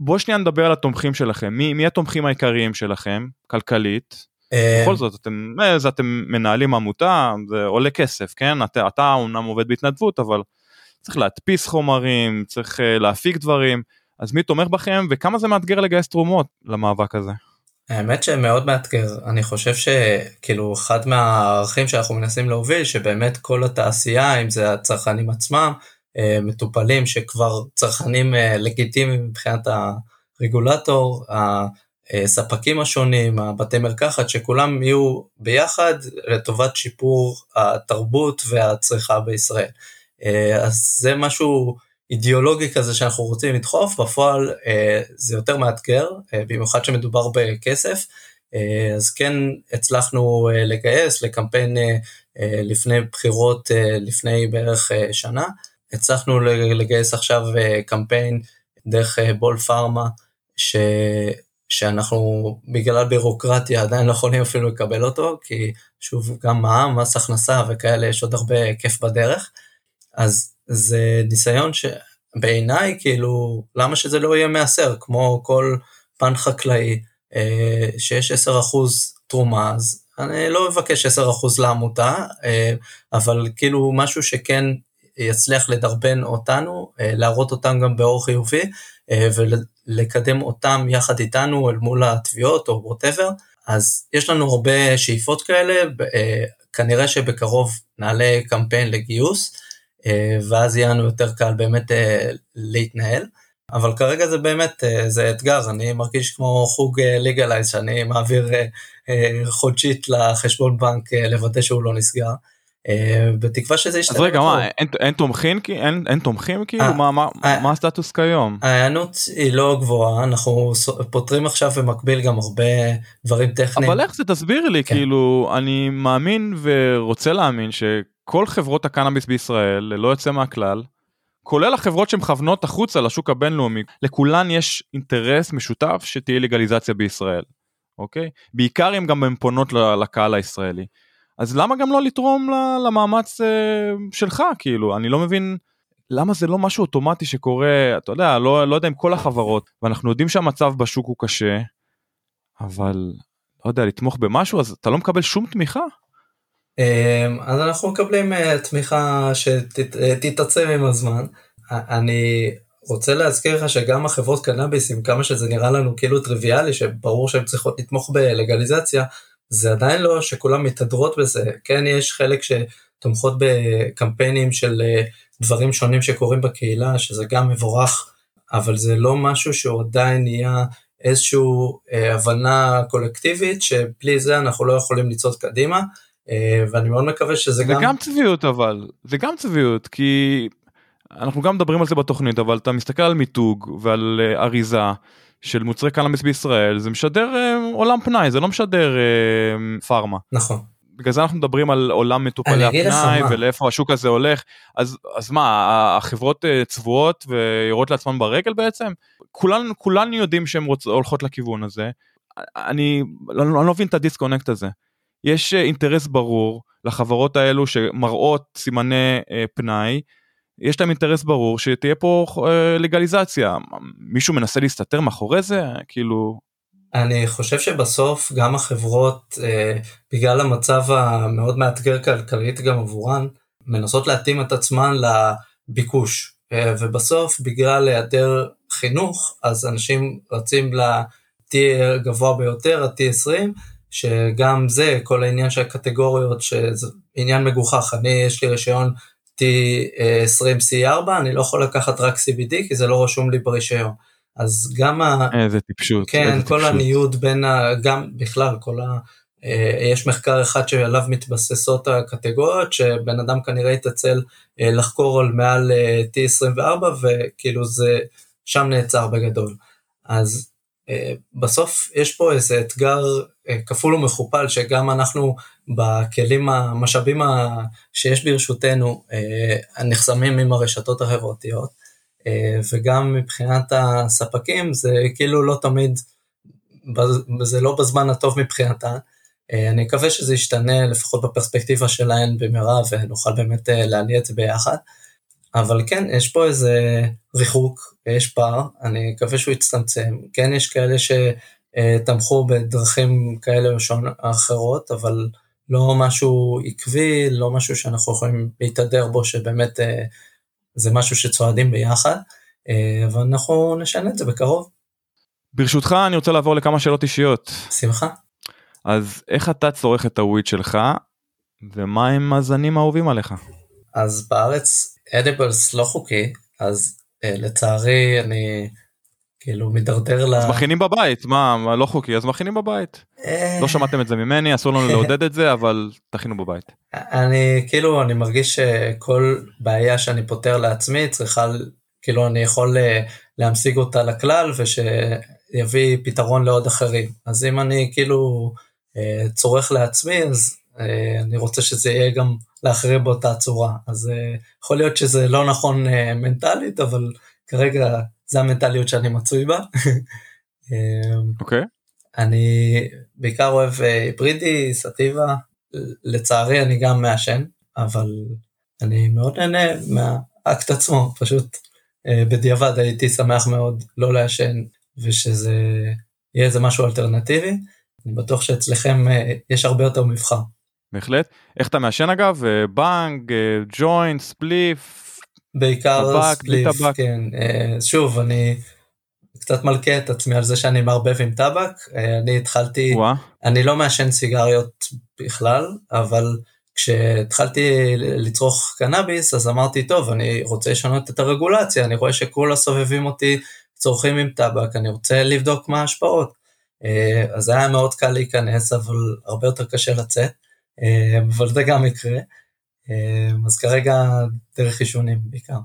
בוא שנייה נדבר על התומכים שלכם מי, מי התומכים העיקריים שלכם כלכלית. אה, בכל זאת אתם זה אתם מנהלים עמותה זה עולה כסף כן אתה, אתה אומנם עובד בהתנדבות אבל צריך להדפיס חומרים צריך להפיק דברים. אז מי תומך בכם וכמה זה מאתגר לגייס תרומות למאבק הזה? האמת שמאוד מאתגר, אני חושב שכאילו אחד מהערכים שאנחנו מנסים להוביל, שבאמת כל התעשייה, אם זה הצרכנים עצמם, אה, מטופלים שכבר צרכנים אה, לגיטימיים מבחינת הרגולטור, הספקים השונים, הבתי מרקחת, שכולם יהיו ביחד לטובת שיפור התרבות והצריכה בישראל. אה, אז זה משהו אידיאולוגי כזה שאנחנו רוצים לדחוף, בפועל אה, זה יותר מאתגר, אה, במיוחד שמדובר בכסף, אה, אז כן הצלחנו אה, לגייס לקמפיין אה, אה, לפני בחירות אה, לפני בערך אה, שנה, הצלחנו לגייס עכשיו אה, קמפיין דרך אה, בול פארמה, ש... שאנחנו בגלל בירוקרטיה עדיין לא יכולים אפילו לקבל אותו, כי שוב גם מע"מ, מס הכנסה וכאלה, יש עוד הרבה כיף בדרך. אז זה ניסיון שבעיניי, כאילו, למה שזה לא יהיה מעשר, כמו כל פן חקלאי, אה, שיש 10% תרומה, אז אני לא אבקש 10% לעמותה, אה, אבל כאילו משהו שכן יצליח לדרבן אותנו, אה, להראות אותם גם באור חיובי, ולקדם אותם יחד איתנו אל מול התביעות או whatever. אז יש לנו הרבה שאיפות כאלה, כנראה שבקרוב נעלה קמפיין לגיוס, ואז יהיה לנו יותר קל באמת אה, להתנהל. אבל כרגע זה באמת, אה, זה אתגר, אני מרגיש כמו חוג לגלייז, שאני מעביר חודשית לחשבון בנק לוודא שהוא לא נסגר. בתקווה שזה ישתנה. אז רגע, מה, אין, אין תומכים? אין, אין תומכים כאילו? מה, מה, מה הסטטוס כיום? ההיענות היא לא גבוהה, אנחנו פותרים עכשיו במקביל גם הרבה דברים טכניים. אבל איך זה? תסביר לי, כן. כאילו, אני מאמין ורוצה להאמין ש... כל חברות הקנאביס בישראל, ללא יוצא מהכלל, כולל החברות שמכוונות החוצה לשוק הבינלאומי, לכולן יש אינטרס משותף שתהיה לגליזציה בישראל. אוקיי? בעיקר אם גם הן פונות לקהל הישראלי. אז למה גם לא לתרום למאמץ אה, שלך כאילו אני לא מבין למה זה לא משהו אוטומטי שקורה אתה יודע לא, לא יודע עם כל החברות ואנחנו יודעים שהמצב בשוק הוא קשה אבל לא יודע לתמוך במשהו אז אתה לא מקבל שום תמיכה. אמ, אז אנחנו מקבלים אה, תמיכה שתתעצם עם הזמן. אני רוצה להזכיר לך שגם החברות קנאביס עם כמה שזה נראה לנו כאילו טריוויאלי שברור שהן צריכות לתמוך בלגליזציה זה עדיין לא שכולם מתהדרות בזה כן יש חלק שתומכות בקמפיינים של אה, דברים שונים שקורים בקהילה שזה גם מבורך אבל זה לא משהו שהוא עדיין נהיה איזושהי אה, הבנה קולקטיבית שבלי זה אנחנו לא יכולים לצעוד קדימה אה, ואני מאוד מקווה שזה זה גם... זה גם צביעות אבל זה גם צביעות כי אנחנו גם מדברים על זה בתוכנית אבל אתה מסתכל על מיתוג ועל uh, אריזה של מוצרי קנאביס בישראל זה משדר uh, עולם פנאי זה לא משדר uh, פארמה. נכון. בגלל זה אנחנו מדברים על עולם מטופלי הפנאי ולאיפה השוק הזה הולך אז אז מה החברות צבועות ויורות לעצמן ברגל בעצם כולן כולן יודעים שהן הולכות לכיוון הזה אני לא, אני לא מבין את הדיסקונקט הזה. יש אינטרס ברור לחברות האלו שמראות סימני פנאי. יש להם אינטרס ברור שתהיה פה אה, לגליזציה. מישהו מנסה להסתתר מאחורי זה? כאילו. אני חושב שבסוף גם החברות אה, בגלל המצב המאוד מאתגר כלכלית גם עבורן מנסות להתאים את עצמן לביקוש. אה, ובסוף בגלל היעדר חינוך אז אנשים רצים ל-T גבוה ביותר ה-T20 שגם זה כל העניין של הקטגוריות שזה עניין מגוחך אני יש לי רישיון T20C4, אני לא יכול לקחת רק CBD כי זה לא רשום לי ברישיון. אז גם ה... איזה טיפשות. כן, איזה כל טיפשות. הניוד בין ה... גם בכלל, כל ה... אה, יש מחקר אחד שעליו מתבססות הקטגוריות, שבן אדם כנראה יתעצל אה, לחקור על מעל אה, T24, וכאילו זה שם נעצר בגדול. אז בסוף יש פה איזה אתגר כפול ומכופל, שגם אנחנו בכלים, המשאבים שיש ברשותנו אה, נחסמים עם הרשתות החברתיות, אה, וגם מבחינת הספקים זה כאילו לא תמיד, זה לא בזמן הטוב מבחינתן. אה, אני מקווה שזה ישתנה לפחות בפרספקטיבה שלהן במהרה ונוכל באמת להניע את זה ביחד. אבל כן, יש פה איזה ריחוק, יש פער, אני מקווה שהוא יצטמצם. כן, יש כאלה שתמכו בדרכים כאלה או אחרות, אבל לא משהו עקבי, לא משהו שאנחנו יכולים להתהדר בו שבאמת אה, זה משהו שצועדים ביחד, אה, ואנחנו נשנה את זה בקרוב. ברשותך אני רוצה לעבור לכמה שאלות אישיות. שמחה. אז איך אתה צורך את הוויד שלך ומה הם הזנים האהובים עליך? אז בארץ אדיבלס לא חוקי אז אה, לצערי אני כאילו מידרדר ל... אז מכינים בבית, מה, לא חוקי, אז מכינים בבית. אה. לא שמעתם את זה ממני, אסור לנו לעודד את זה, אבל תכינו בבית. אני כאילו, אני מרגיש שכל בעיה שאני פותר לעצמי צריכה, כאילו אני יכול אה, להמשיג אותה לכלל ושיביא פתרון לעוד אחרים. אז אם אני כאילו אה, צורך לעצמי, אז אני רוצה שזה יהיה גם לאחרים באותה צורה. אז יכול להיות שזה לא נכון מנטלית, אבל כרגע זה המנטליות שאני מצוי בה. אמ, אוקיי. Okay. אני בעיקר אוהב אה, היברידי, סטיבה, לצערי אני גם מעשן, אבל אני מאוד נהנה מהאקט עצמו, פשוט אה, בדיעבד הייתי שמח מאוד לא לעשן ושזה יהיה איזה משהו אלטרנטיבי, אני בטוח שאצלכם יש הרבה יותר מבחר. בהחלט. איך אתה מעשן אגב? בנג, ג'וינט, ספליף, בעיקר טבק, ספליף, כן. אה, שוב, אני קצת מלכה את עצמי על זה שאני מערבב עם טבק. אה, אני התחלתי, וואה. אני לא מעשן סיגריות בכלל, אבל כשהתחלתי לצרוך קנאביס, אז אמרתי, טוב, אני רוצה לשנות את הרגולציה, אני רואה שכולה סובבים אותי צורכים עם טבק, אני רוצה לבדוק מה ההשפעות. אה, אז היה מאוד קל להיכנס, אבל הרבה יותר קשה לצאת, אבל זה גם יקרה. אמ, אז כרגע דרך עישונים בעיקר.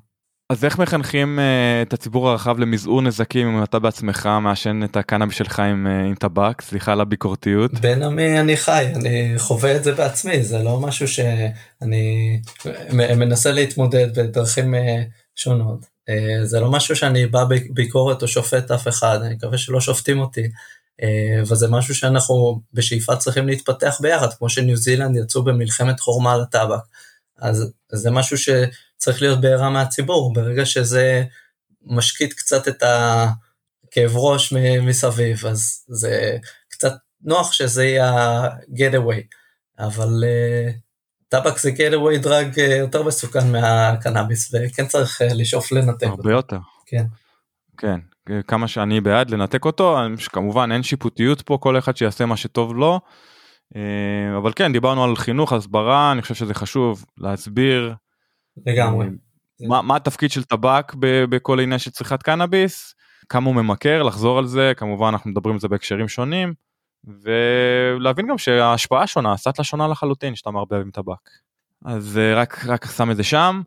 אז איך מחנכים uh, את הציבור הרחב למזעור נזקים אם אתה בעצמך מעשן את הקנאביס שלך עם, עם טבק סליחה על הביקורתיות. בין עמי אני חי אני חווה את זה בעצמי זה לא משהו שאני מנסה להתמודד בדרכים שונות זה לא משהו שאני בא בביקורת או שופט אף אחד אני מקווה שלא שופטים אותי אה, וזה משהו שאנחנו בשאיפה צריכים להתפתח ביחד, כמו שניו זילנד יצאו במלחמת חורמה על הטבק. אז זה משהו שצריך להיות בעירה מהציבור, ברגע שזה משקיט קצת את הכאב ראש מסביב, אז זה קצת נוח שזה יהיה ה-getaway, אבל uh, טבק זה getaway דרג uh, יותר מסוכן מהקנאביס, וכן צריך לשאוף לנתק. הרבה יותר. כן. כן, כמה שאני בעד לנתק אותו, כמובן אין שיפוטיות פה, כל אחד שיעשה מה שטוב לו. אבל כן, דיברנו על חינוך, הסברה, אני חושב שזה חשוב להסביר. לגמרי. מה, מה התפקיד של טבק בכל עניין של צריכת קנאביס, כמה הוא ממכר, לחזור על זה, כמובן אנחנו מדברים על זה בהקשרים שונים, ולהבין גם שההשפעה שונה, סטלה שונה לחלוטין שאתה מערבב עם טבק. אז אה, רק, רק שם את זה שם.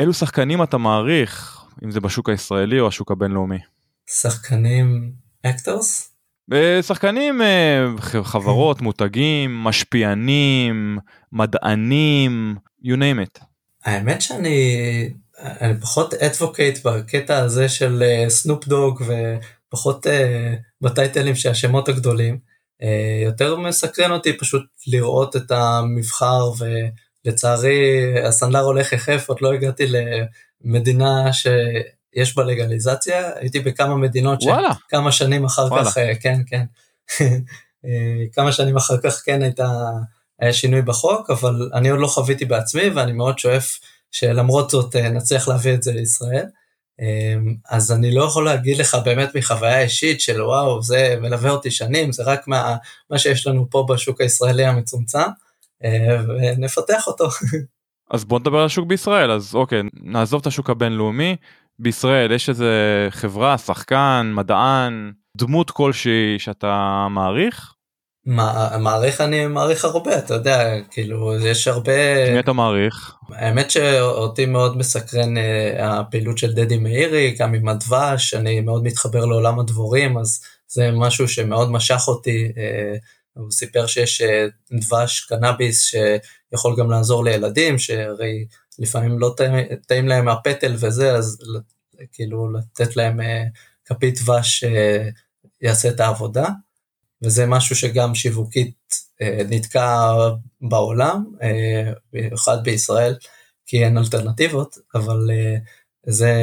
אילו שחקנים אתה מעריך, אם זה בשוק הישראלי או השוק הבינלאומי? שחקנים actors? אה, שחקנים, אה, חברות, מותגים, משפיענים, מדענים, you name it. האמת שאני אני פחות advocate בקטע הזה של סנופ uh, דוג ופחות uh, בטייטלים של השמות הגדולים. Uh, יותר מסקרן אותי פשוט לראות את המבחר ולצערי הסנדלר הולך יחף, עוד לא הגעתי למדינה שיש בה לגליזציה, הייתי בכמה מדינות שכמה שנים אחר וואלה. כך, uh, כן כן, כמה שנים אחר כך כן הייתה, היה שינוי בחוק, אבל אני עוד לא חוויתי בעצמי ואני מאוד שואף שלמרות זאת אה, נצליח להביא את זה לישראל. אז אני לא יכול להגיד לך באמת מחוויה אישית של וואו, זה מלווה אותי שנים, זה רק מה, מה שיש לנו פה בשוק הישראלי המצומצם, אה, ונפתח אותו. אז בוא נדבר על השוק בישראל, אז אוקיי, נעזוב את השוק הבינלאומי. בישראל יש איזה חברה, שחקן, מדען, דמות כלשהי שאתה מעריך? מעריך אני מעריך הרבה, אתה יודע, כאילו, יש הרבה... מי אתה מעריך? האמת שאותי מאוד מסקרן uh, הפעילות של דדי מאירי, גם עם הדבש, אני מאוד מתחבר לעולם הדבורים, אז זה משהו שמאוד משך אותי. Uh, הוא סיפר שיש uh, דבש קנאביס שיכול גם לעזור לילדים, שהרי לפעמים לא טעים להם הפטל וזה, אז כאילו לתת להם uh, כפית דבש uh, יעשה את העבודה. וזה משהו שגם שיווקית אה, נתקע בעולם, אה, במיוחד בישראל, כי אין אלטרנטיבות, אבל אה, זה,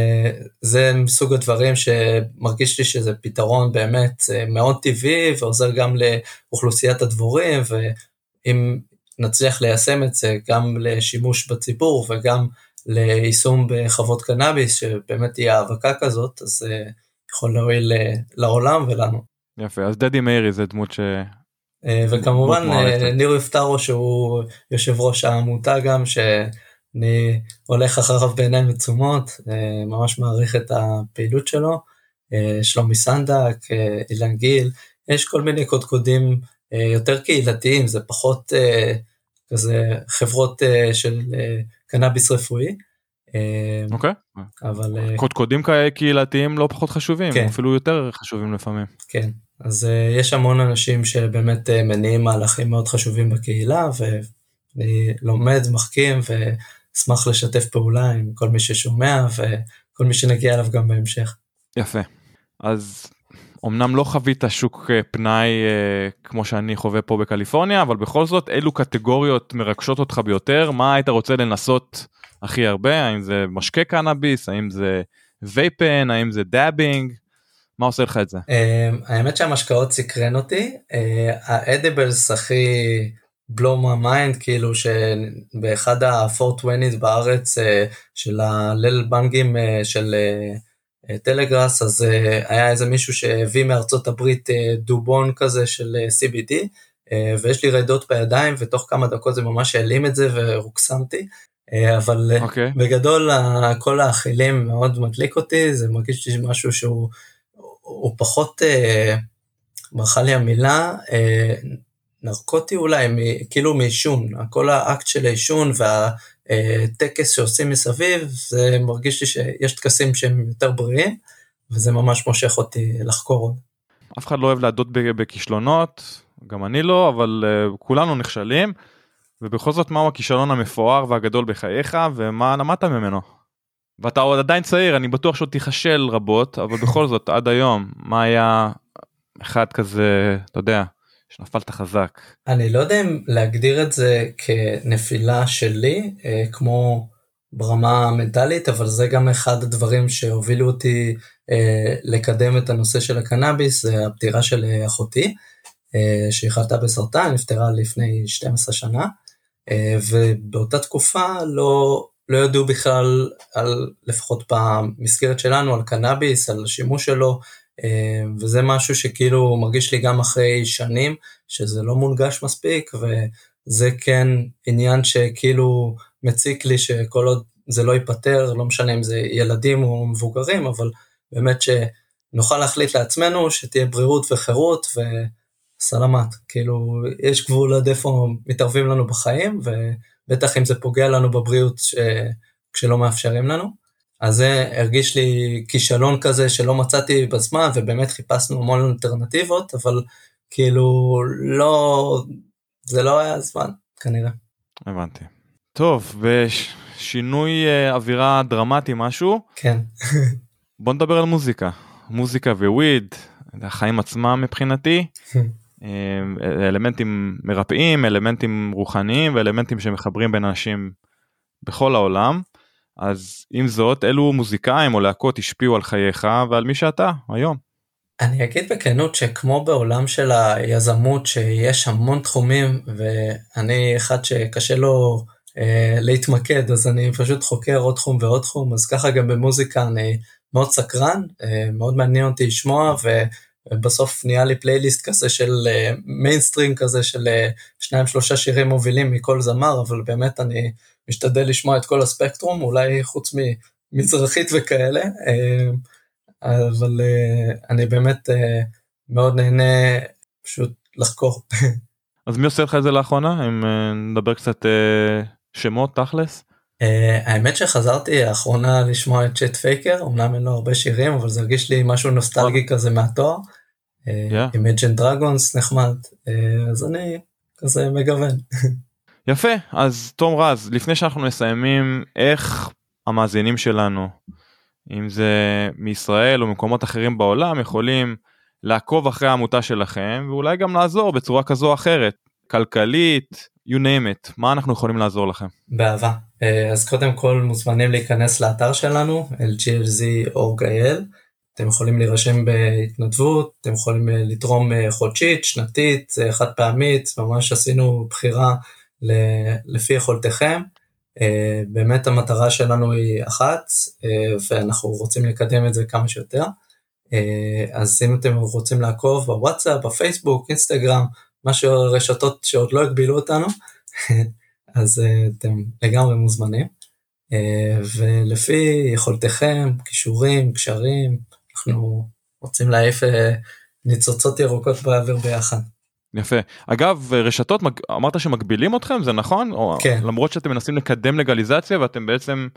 זה מסוג הדברים שמרגיש לי שזה פתרון באמת מאוד טבעי ועוזר גם לאוכלוסיית הדבורים, ואם נצליח ליישם את זה גם לשימוש בציבור וגם ליישום בחוות קנאביס, שבאמת תהיה האבקה כזאת, אז זה יכול להועיל לעולם ולנו. יפה אז דדי מאירי זה דמות ש... אה, וכמובן אה, ניר יפטרו שהוא יושב ראש העמותה גם שאני הולך אחריו בעיניים עצומות אה, ממש מעריך את הפעילות שלו שלומי סנדק אילן גיל יש כל מיני קודקודים יותר קהילתיים זה פחות כזה חברות של קנאביס רפואי. אוקיי. אבל קודקודים קהילתיים לא פחות חשובים כן. אפילו יותר חשובים לפעמים. כן אז יש המון אנשים שבאמת מניעים מהלכים מאוד חשובים בקהילה, ואני לומד, מחכים, ואשמח לשתף פעולה עם כל מי ששומע, וכל מי שנגיע אליו גם בהמשך. יפה. אז אמנם לא חווית שוק אה, פנאי uh, כמו שאני חווה פה בקליפורניה, אבל בכל זאת, אילו קטגוריות מרגשות אותך ביותר? מה היית רוצה לנסות הכי הרבה? האם זה משקה קנאביס? האם זה vape pen? האם זה dabbing? מה עושה לך את זה? אמ, האמת שהמשקאות סקרן אותי, אה, ה edibles הכי blow my mind כאילו שבאחד ה-420 בארץ אה, של הליל באנגים אה, של טלגראס אז היה איזה מישהו שהביא מארצות הברית דובון כזה של CBD ויש לי רעידות בידיים ותוך כמה דקות זה ממש העלים את זה והוקסמתי. אבל okay. אוקיי. בגדול כל האכילים מאוד מדליק אותי זה מרגיש לי משהו שהוא הוא פחות, אה, ברכה לי המילה, אה, נרקוטי אולי, מ, כאילו מעישון, כל האקט של העישון והטקס שעושים מסביב, זה מרגיש לי שיש טקסים שהם יותר בריאים, וזה ממש מושך אותי לחקור עוד. אף אחד לא אוהב להדות בכישלונות, גם אני לא, אבל uh, כולנו נכשלים, ובכל זאת מהו הכישלון המפואר והגדול בחייך, ומה למדת ממנו? ואתה עוד עדיין צעיר, אני בטוח שעוד תיכשל רבות, אבל בכל זאת, עד היום, מה היה אחד כזה, אתה יודע, שנפלת חזק. אני לא יודע אם להגדיר את זה כנפילה שלי, אה, כמו ברמה המנטלית, אבל זה גם אחד הדברים שהובילו אותי אה, לקדם את הנושא של הקנאביס, זה הפטירה של אה, אחותי, שהיא חלתה בסרטן, נפטרה לפני 12 שנה, ובאותה תקופה לא, לא ידעו בכלל על, לפחות במסגרת שלנו, על קנאביס, על השימוש שלו, וזה משהו שכאילו מרגיש לי גם אחרי שנים, שזה לא מונגש מספיק, וזה כן עניין שכאילו מציק לי שכל עוד זה לא ייפתר, לא משנה אם זה ילדים או מבוגרים, אבל באמת שנוכל להחליט לעצמנו שתהיה בריאות וחירות וסלמת, כאילו יש גבול עד איפה מתערבים לנו בחיים, ובטח אם זה פוגע לנו בבריאות ש... כשלא מאפשרים לנו. אז זה הרגיש לי כישלון כזה שלא מצאתי בזמן, ובאמת חיפשנו המון אלטרנטיבות, אבל כאילו לא, זה לא היה הזמן כנראה. הבנתי. טוב, בשינוי uh, אווירה דרמטי משהו. כן. בוא נדבר על מוזיקה. מוזיקה וויד, החיים עצמם מבחינתי. אלמנטים מרפאים, אלמנטים רוחניים ואלמנטים שמחברים בין אנשים בכל העולם. אז עם זאת, אילו מוזיקאים או להקות השפיעו על חייך ועל מי שאתה היום? אני אגיד בכנות שכמו בעולם של היזמות שיש המון תחומים ואני אחד שקשה לו אה, להתמקד אז אני פשוט חוקר עוד תחום ועוד תחום אז ככה גם במוזיקה אני מאוד סקרן אה, מאוד מעניין אותי לשמוע ובסוף נהיה לי פלייליסט כזה של מיינסטרים אה, כזה של אה, שניים שלושה שירים מובילים מכל זמר אבל באמת אני משתדל לשמוע את כל הספקטרום אולי חוץ ממזרחית וכאלה. אה, אבל uh, אני באמת uh, מאוד נהנה פשוט לחקור. אז מי עושה לך את זה לאחרונה אם נדבר קצת שמות תכלס? Uh, האמת שחזרתי האחרונה לשמוע את צ'ט פייקר אמנם אין לו הרבה שירים אבל זה הרגיש לי משהו נוסטלגי כזה מהתואר. Imagine Dragons נחמד אה, אז אני כזה מגוון. יפה אז תום רז לפני שאנחנו מסיימים איך המאזינים שלנו אם זה מישראל או ממקומות אחרים בעולם יכולים לעקוב אחרי העמותה שלכם ואולי גם לעזור בצורה כזו או אחרת כלכלית you name it מה אנחנו יכולים לעזור לכם. באהבה אה, אז קודם כל מוזמנים להיכנס לאתר שלנו lglz.org.il אתם יכולים להירשם בהתנדבות אתם יכולים אה, לתרום אה, חודשית שנתית חד פעמית ממש עשינו בחירה לפי יכולתכם. אה, באמת המטרה שלנו היא אחת, אה, ואנחנו רוצים לקדם את זה כמה שיותר. אה, אז אם אתם רוצים לעקוב בוואטסאפ, בפייסבוק, אינסטגרם, משהו רשתות שעוד לא הגבילו אותנו, אז אתם לגמרי מוזמנים. ולפי יכולתכם, כישורים, קשרים, אנחנו רוצים להעיף ניצוצות ירוקות באוויר ביחד. יפה אגב רשתות אמרת שמגבילים אתכם זה נכון כן. או, למרות שאתם מנסים לקדם לגליזציה ואתם בעצם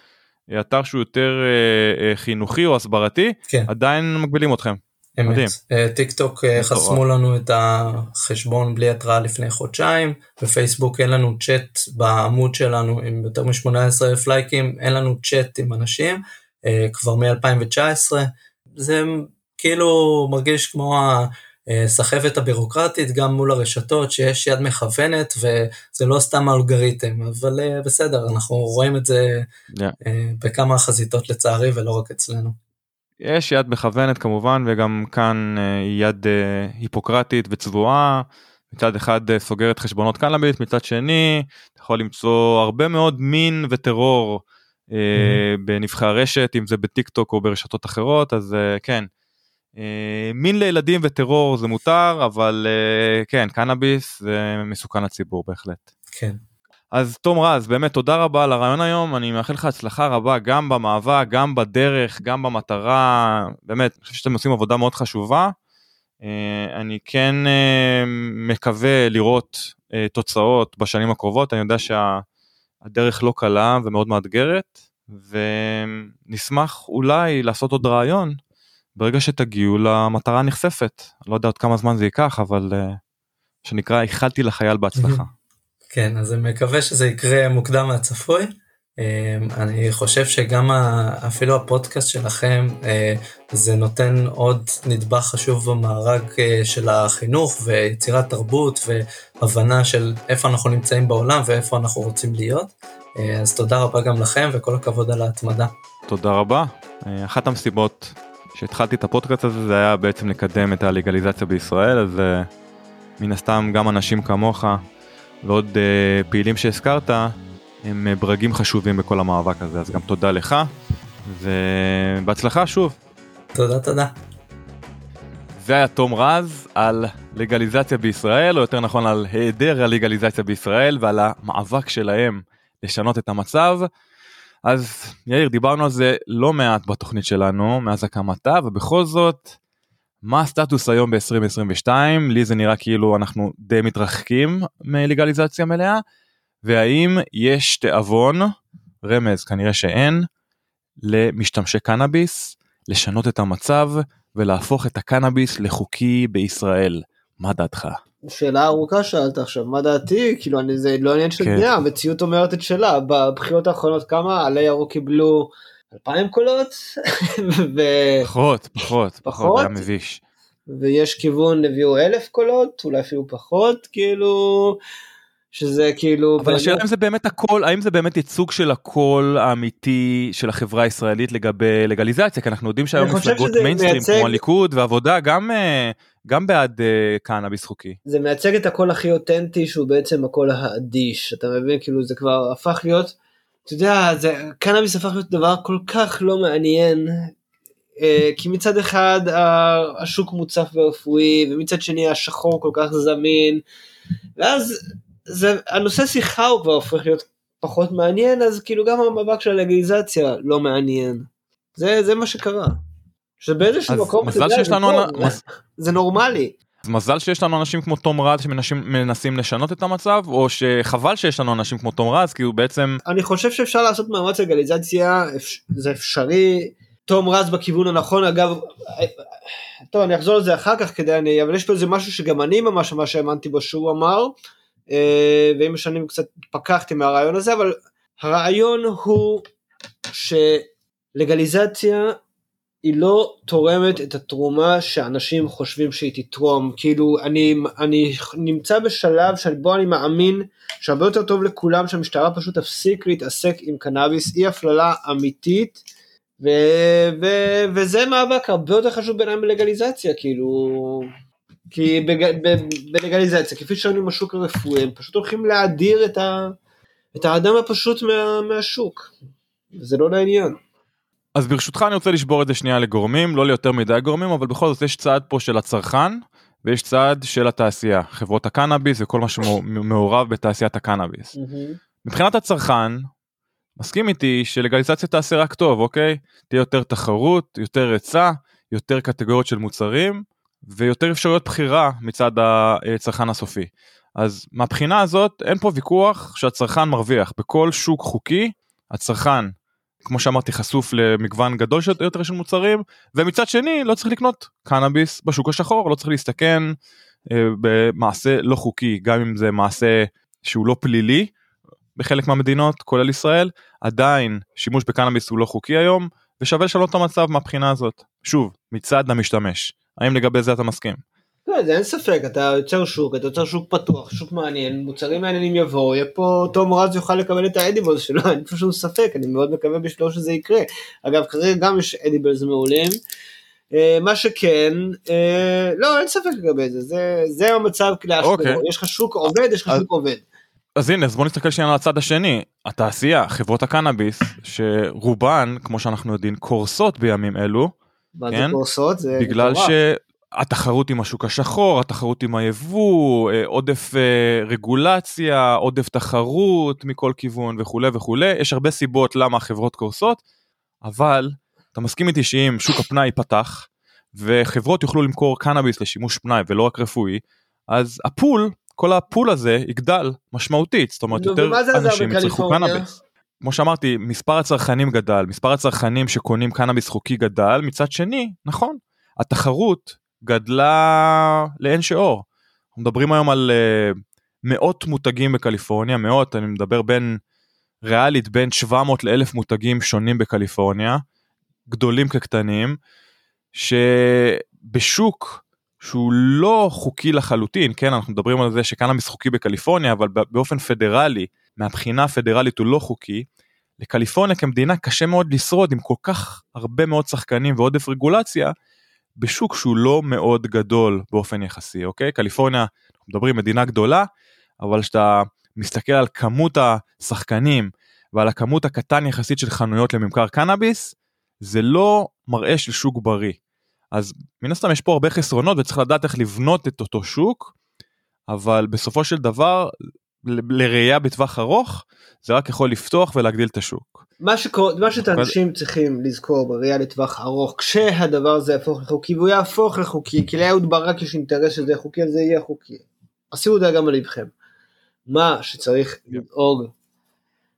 אתר שהוא יותר אה, אה, חינוכי או הסברתי כן. עדיין מגבילים אתכם. אמת. מדהים. אה, טיק טוק אה, חסמו לנו את החשבון בלי התראה לפני חודשיים בפייסבוק אין לנו צ'אט בעמוד שלנו עם יותר מ-18 אלף לייקים אין לנו צ'אט עם אנשים אה, כבר מ-2019 זה כאילו מרגיש כמו הסחבת הבירוקרטית גם מול הרשתות שיש יד מכוונת וזה לא סתם אלגוריתם אבל אה, בסדר אנחנו רואים את זה yeah. אה, בכמה חזיתות לצערי ולא רק אצלנו. יש יד מכוונת כמובן וגם כאן אה, היא יד היפוקרטית וצבועה מצד אחד סוגרת חשבונות קנאביס מצד שני אתה יכול למצוא הרבה מאוד מין וטרור mm-hmm. בנבחי הרשת אם זה בטיק טוק או ברשתות אחרות אז כן. אה, מין לילדים וטרור זה מותר אבל אה, כן קנאביס זה מסוכן לציבור בהחלט. כן. אז תום רז באמת תודה רבה על הרעיון היום אני מאחל לך הצלחה רבה גם במאבק גם בדרך גם במטרה באמת אני חושב שאתם עושים עבודה מאוד חשובה. אה, אני כן מקווה לראות תוצאות בשנים הקרובות אני יודע שהדרך לא קלה ומאוד מאתגרת ונשמח אולי לעשות עוד רעיון ברגע שתגיעו למטרה הנכספת. לא יודע עוד כמה זמן זה ייקח, אבל uh, שנקרא איחלתי לחייל בהצלחה. כן, אז אני מקווה שזה יקרה מוקדם מהצפוי, אני חושב שגם אפילו הפודקאסט שלכם זה נותן עוד נדבך חשוב במארג של החינוך ויצירת תרבות והבנה של איפה אנחנו נמצאים בעולם ואיפה אנחנו רוצים להיות. אז תודה רבה גם לכם וכל הכבוד על ההתמדה. תודה רבה. אחת המסיבות שהתחלתי את הפודקאסט הזה זה היה בעצם לקדם את הלגליזציה בישראל אז מן הסתם גם אנשים כמוך ועוד uh, פעילים שהזכרת הם uh, ברגים חשובים בכל המאבק הזה אז גם תודה לך ובהצלחה שוב. תודה תודה. זה היה תום רז על לגליזציה בישראל או יותר נכון על היעדר הלגליזציה בישראל ועל המאבק שלהם לשנות את המצב. אז יאיר דיברנו על זה לא מעט בתוכנית שלנו מאז הקמתה ובכל זאת מה הסטטוס היום ב-2022 לי זה נראה כאילו אנחנו די מתרחקים מלגליזציה מלאה והאם יש תיאבון רמז כנראה שאין למשתמשי קנאביס לשנות את המצב ולהפוך את הקנאביס לחוקי בישראל מה דעתך? שאלה ארוכה שאלת עכשיו מה דעתי כאילו אני זה לא עניין של כן. דעה המציאות אומרת את שלה בבחירות האחרונות כמה עלי ירוק קיבלו אלפיים קולות. ו... פחות, פחות, פחות, היה מביש. ויש כיוון הביאו אלף קולות, אולי אפילו פחות, כאילו, שזה כאילו... אבל. השאלה אם זה באמת הכל, האם זה באמת ייצוג של הקול האמיתי של החברה הישראלית לגבי לגליזציה, כי אנחנו יודעים שהיום מפלגות מיינסטרים מייצג... כמו הליכוד והעבודה גם, אה, גם בעד אה, קנאביס חוקי. זה מייצג את הקול הכי אותנטי שהוא בעצם הקול האדיש, אתה מבין? כאילו זה כבר הפך להיות... אתה יודע, זה, קנאביס הפך להיות דבר כל כך לא מעניין, אה, כי מצד אחד השוק מוצף ורפואי, ומצד שני השחור כל כך זמין, ואז זה, הנושא שיחה הוא כבר הופך להיות פחות מעניין, אז כאילו גם המאבק של הלגליזציה לא מעניין. זה, זה מה שקרה. שבאיזשהו מקום, אתה יודע, זה, טוב, מז... זה נורמלי. אז מזל שיש לנו אנשים כמו תום רז שמנסים לשנות את המצב או שחבל שיש לנו אנשים כמו תום רז כי הוא בעצם אני חושב שאפשר לעשות מאמץ לגליזציה זה אפשרי תום רז בכיוון הנכון אגב טוב אני אחזור לזה אחר כך כדי אני אבל יש פה איזה משהו שגם אני ממש ממש האמנתי בו שהוא אמר אה, ועם השנים קצת התפכחתי מהרעיון הזה אבל הרעיון הוא שלגליזציה היא לא תורמת את התרומה שאנשים חושבים שהיא תתרום. כאילו אני אני נמצא בשלב שבו אני מאמין שהרבה יותר טוב לכולם שהמשטרה פשוט תפסיק להתעסק עם קנאביס. אי הפללה אמיתית ו, ו, וזה מאבק הרבה יותר חשוב בעיניי מלגליזציה כאילו. כי בג, ב, בלגליזציה כפי שראינו עם השוק הרפואי הם פשוט הולכים להדיר את, ה, את האדם הפשוט מה, מהשוק. זה לא לעניין. אז ברשותך אני רוצה לשבור את זה שנייה לגורמים, לא ליותר מדי גורמים, אבל בכל זאת יש צעד פה של הצרכן, ויש צעד של התעשייה, חברות הקנאביס וכל מה שמעורב בתעשיית הקנאביס. מבחינת הצרכן, מסכים איתי שלגליזציה תעשה רק טוב, אוקיי? תהיה יותר תחרות, יותר היצע, יותר קטגוריות של מוצרים, ויותר אפשרויות בחירה מצד הצרכן הסופי. אז מהבחינה הזאת אין פה ויכוח שהצרכן מרוויח. בכל שוק חוקי, הצרכן כמו שאמרתי חשוף למגוון גדול יותר של מוצרים ומצד שני לא צריך לקנות קנאביס בשוק השחור לא צריך להסתכן אה, במעשה לא חוקי גם אם זה מעשה שהוא לא פלילי בחלק מהמדינות כולל ישראל עדיין שימוש בקנאביס הוא לא חוקי היום ושווה לשנות את המצב מהבחינה הזאת שוב מצד המשתמש האם לגבי זה אתה מסכים. לא, זה אין ספק, אתה יוצר שוק, אתה יוצר שוק פתוח, שוק מעניין, מוצרים מעניינים יבואו, יהיה פה תום רז יוכל לקבל את האדיבלס שלו, אין פה שום ספק, אני מאוד מקווה בשבילו שזה יקרה. אגב, כרגע גם יש אדיבלס מעולים. אה, מה שכן, אה, לא, אין ספק לגבי זה, זה, זה המצב לאשכרה, אוקיי. יש לך שוק עובד, יש לך שוק עובד. אז הנה, אז בוא נסתכל שנייה על הצד השני, התעשייה, חברות הקנאביס, שרובן, כמו שאנחנו יודעים, קורסות בימים אלו. מה כן? זה קורסות? זה בגלל ש... התחרות עם השוק השחור, התחרות עם היבוא, אה, עודף אה, רגולציה, עודף תחרות מכל כיוון וכולי וכולי, יש הרבה סיבות למה החברות קורסות, אבל אתה מסכים איתי שאם שוק הפנאי ייפתח וחברות יוכלו למכור קנאביס לשימוש פנאי ולא רק רפואי, אז הפול, כל הפול הזה יגדל משמעותית, זאת אומרת יותר אנשים יצרכו קנאביס. כמו שאמרתי, מספר הצרכנים גדל, מספר הצרכנים שקונים קנאביס חוקי גדל, מצד שני, נכון, התחרות גדלה לאין שיעור. אנחנו מדברים היום על uh, מאות מותגים בקליפורניה, מאות, אני מדבר בין ריאלית בין 700 ל-1000 מותגים שונים בקליפורניה, גדולים כקטנים, שבשוק שהוא לא חוקי לחלוטין, כן, אנחנו מדברים על זה שקנאביס חוקי בקליפורניה, אבל באופן פדרלי, מהבחינה הפדרלית הוא לא חוקי, לקליפורניה כמדינה קשה מאוד לשרוד עם כל כך הרבה מאוד שחקנים ועודף רגולציה, בשוק שהוא לא מאוד גדול באופן יחסי, אוקיי? קליפורניה, אנחנו מדברים מדינה גדולה, אבל כשאתה מסתכל על כמות השחקנים ועל הכמות הקטן יחסית של חנויות לממכר קנאביס, זה לא מראה של שוק בריא. אז מן הסתם יש פה הרבה חסרונות וצריך לדעת איך לבנות את אותו שוק, אבל בסופו של דבר, לראייה בטווח ארוך, זה רק יכול לפתוח ולהגדיל את השוק. מה, שקור... מה שאנשים צריכים לזכור בראייה לטווח ארוך, כשהדבר הזה יהפוך לחוקי, והוא יהפוך לחוקי, כי לאהוד ברק יש אינטרס שזה יהיה חוקי, אז זה יהיה חוקי. עשינו את זה גם על לבכם. מה שצריך לדאוג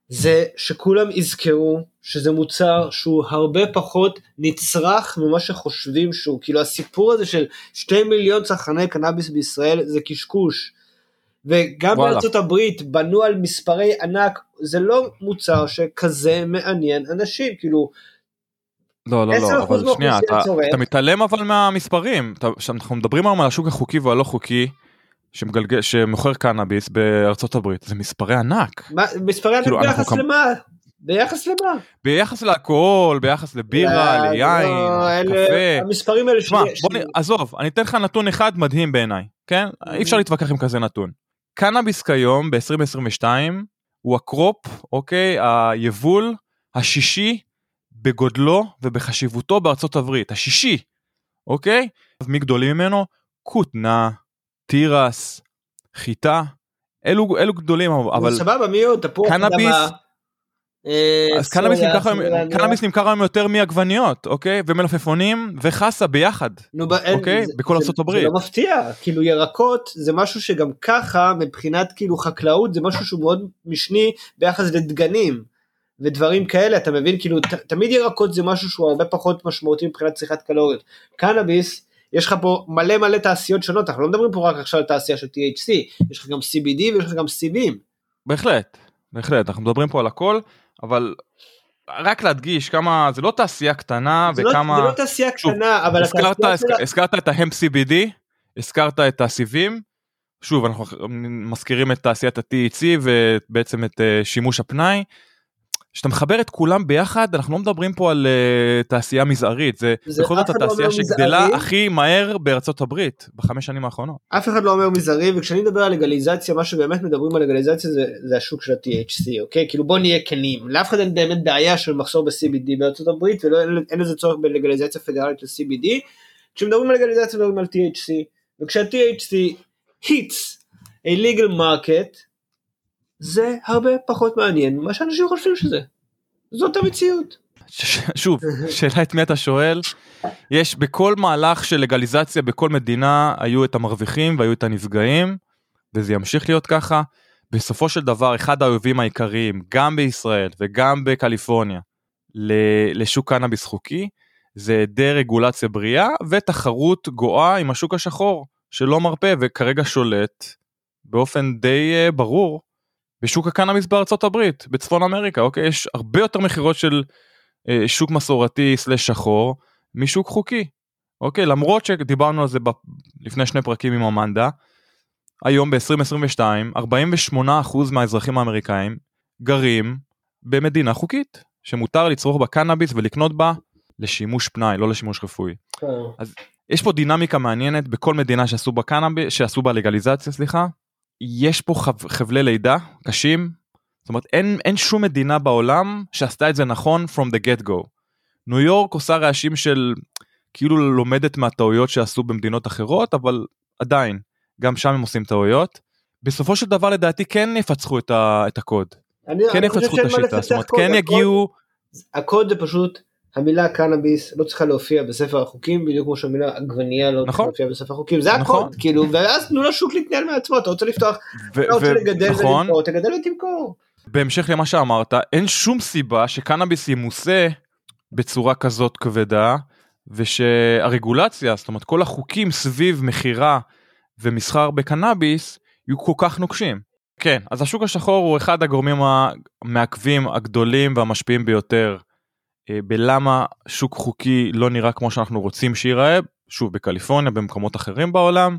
זה שכולם יזכרו שזה מוצר שהוא הרבה פחות נצרך ממה שחושבים שהוא, כאילו הסיפור הזה של שתי מיליון צרכני קנאביס בישראל זה קשקוש. וגם בארצות הברית בנו על מספרי ענק, זה לא מוצר שכזה מעניין אנשים, כאילו... לא, לא, לא, אבל שנייה, אתה, אתה מתעלם אבל מהמספרים, כשאנחנו מדברים היום על השוק החוקי והלא חוקי, שמגלגל, שמוכר קנאביס בארצות הברית, זה מספרי ענק. מה, מספרי ענק כאילו, ביחס כמה... למה? ביחס למה? ביחס לאלכוהול, ביחס לבירה, לא, ל wine, לא, קפה. המספרים האלה שיש. בוא נ... עזוב, אני אתן לך נתון אחד מדהים בעיניי, כן? אי אפשר להתווכח עם כזה נתון. קנאביס כיום ב-2022 הוא ה crop, אוקיי, היבול השישי בגודלו ובחשיבותו בארצות הברית, השישי, אוקיי? אז מי גדולים ממנו? כותנה, תירס, חיטה, אלו, אלו גדולים, אבל... סבבה, מי עוד? תפוח קנאביס, אז קנאביס נמכר, היום, קנאביס נמכר היום יותר מעגבניות, אוקיי? ומלפפונים וחסה ביחד, אוקיי? בכל הברית. זה לא מפתיע, כאילו ירקות זה משהו שגם ככה מבחינת כאילו חקלאות זה משהו שהוא מאוד משני ביחס לדגנים ודברים כאלה, אתה מבין? כאילו תמיד ירקות זה משהו שהוא הרבה פחות משמעותי מבחינת צריכת קלוריות. קנאביס יש לך פה מלא מלא תעשיות שונות, אנחנו לא מדברים פה רק עכשיו על תעשייה של THC, יש לך גם CBD ויש לך גם CBים. בהחלט, בהחלט, אנחנו מדברים פה על הכל, אבל רק להדגיש כמה, זה לא תעשייה קטנה זה וכמה... לא, זה לא תעשייה שוב, קטנה, אבל... הזכרת, הזכ... שלה... הזכרת את ההמפ CBD, הזכרת את הסיבים, שוב אנחנו מזכירים את תעשיית ה-THC ובעצם את uh, שימוש הפנאי. כשאתה מחבר את כולם ביחד אנחנו לא מדברים פה על uh, תעשייה מזערית זה בכל זאת לא התעשייה שגדלה מזערי. הכי מהר בארצות הברית בחמש שנים האחרונות. אף אחד לא אומר מזערי וכשאני מדבר על לגליזציה מה שבאמת מדברים על לגליזציה זה, זה השוק של ה-THC אוקיי כאילו בוא נהיה כנים לאף אחד אין באמת בעיה של מחסור ב-CBD בארצות הברית ואין לזה צורך בלגליזציה פדרלית ל-CBD. כשמדברים על לגליזציה מדברים על THC וכשה-THC hits a legal market זה הרבה פחות מעניין ממה שאנשים חושבים שזה. זאת המציאות. שוב, שאלה את מי אתה שואל, יש בכל מהלך של לגליזציה בכל מדינה היו את המרוויחים והיו את הנפגעים, וזה ימשיך להיות ככה. בסופו של דבר אחד האויבים העיקריים גם בישראל וגם בקליפורניה לשוק קנאביס חוקי זה היעדר רגולציה בריאה ותחרות גואה עם השוק השחור שלא מרפה וכרגע שולט באופן די uh, ברור בשוק הקנאביס בארצות הברית, בצפון אמריקה, אוקיי? יש הרבה יותר מכירות של אה, שוק מסורתי סלש שחור משוק חוקי, אוקיי? למרות שדיברנו על זה ב... לפני שני פרקים עם אמנדה, היום ב-2022 48% מהאזרחים האמריקאים גרים במדינה חוקית, שמותר לצרוך בה קנאביס ולקנות בה לשימוש פנאי, לא לשימוש רפואי. כן. אז יש פה דינמיקה מעניינת בכל מדינה שעשו בה קנאביס, שעשו בה לגליזציה, סליחה, יש פה חב, חבלי לידה קשים, זאת אומרת אין, אין שום מדינה בעולם שעשתה את זה נכון from the get go. ניו יורק עושה רעשים של כאילו לומדת מהטעויות שעשו במדינות אחרות, אבל עדיין, גם שם הם עושים טעויות. בסופו של דבר לדעתי כן יפצחו את, ה, את הקוד. אני, כן אני יפצחו את השיטה, זאת אומרת כן יגיעו... הקוד זה פשוט המילה קנאביס לא צריכה להופיע בספר החוקים בדיוק כמו שהמילה עגבנייה לא צריכה נכון. להופיע בספר החוקים זה נכון. הקוד כאילו ואז תנו לשוק להתנהל מעצמו אתה רוצה לפתוח אתה רוצה לגדל נכון. ולמכור תגדל ותמכור. בהמשך למה שאמרת אין שום סיבה שקנאביס ימוסה בצורה כזאת כבדה ושהרגולציה זאת אומרת כל החוקים סביב מכירה ומסחר בקנאביס יהיו כל כך נוקשים. כן, אז השוק השחור הוא אחד הגורמים המעכבים הגדולים והמשפיעים ביותר בלמה שוק חוקי לא נראה כמו שאנחנו רוצים שייראה, שוב בקליפורניה, במקומות אחרים בעולם.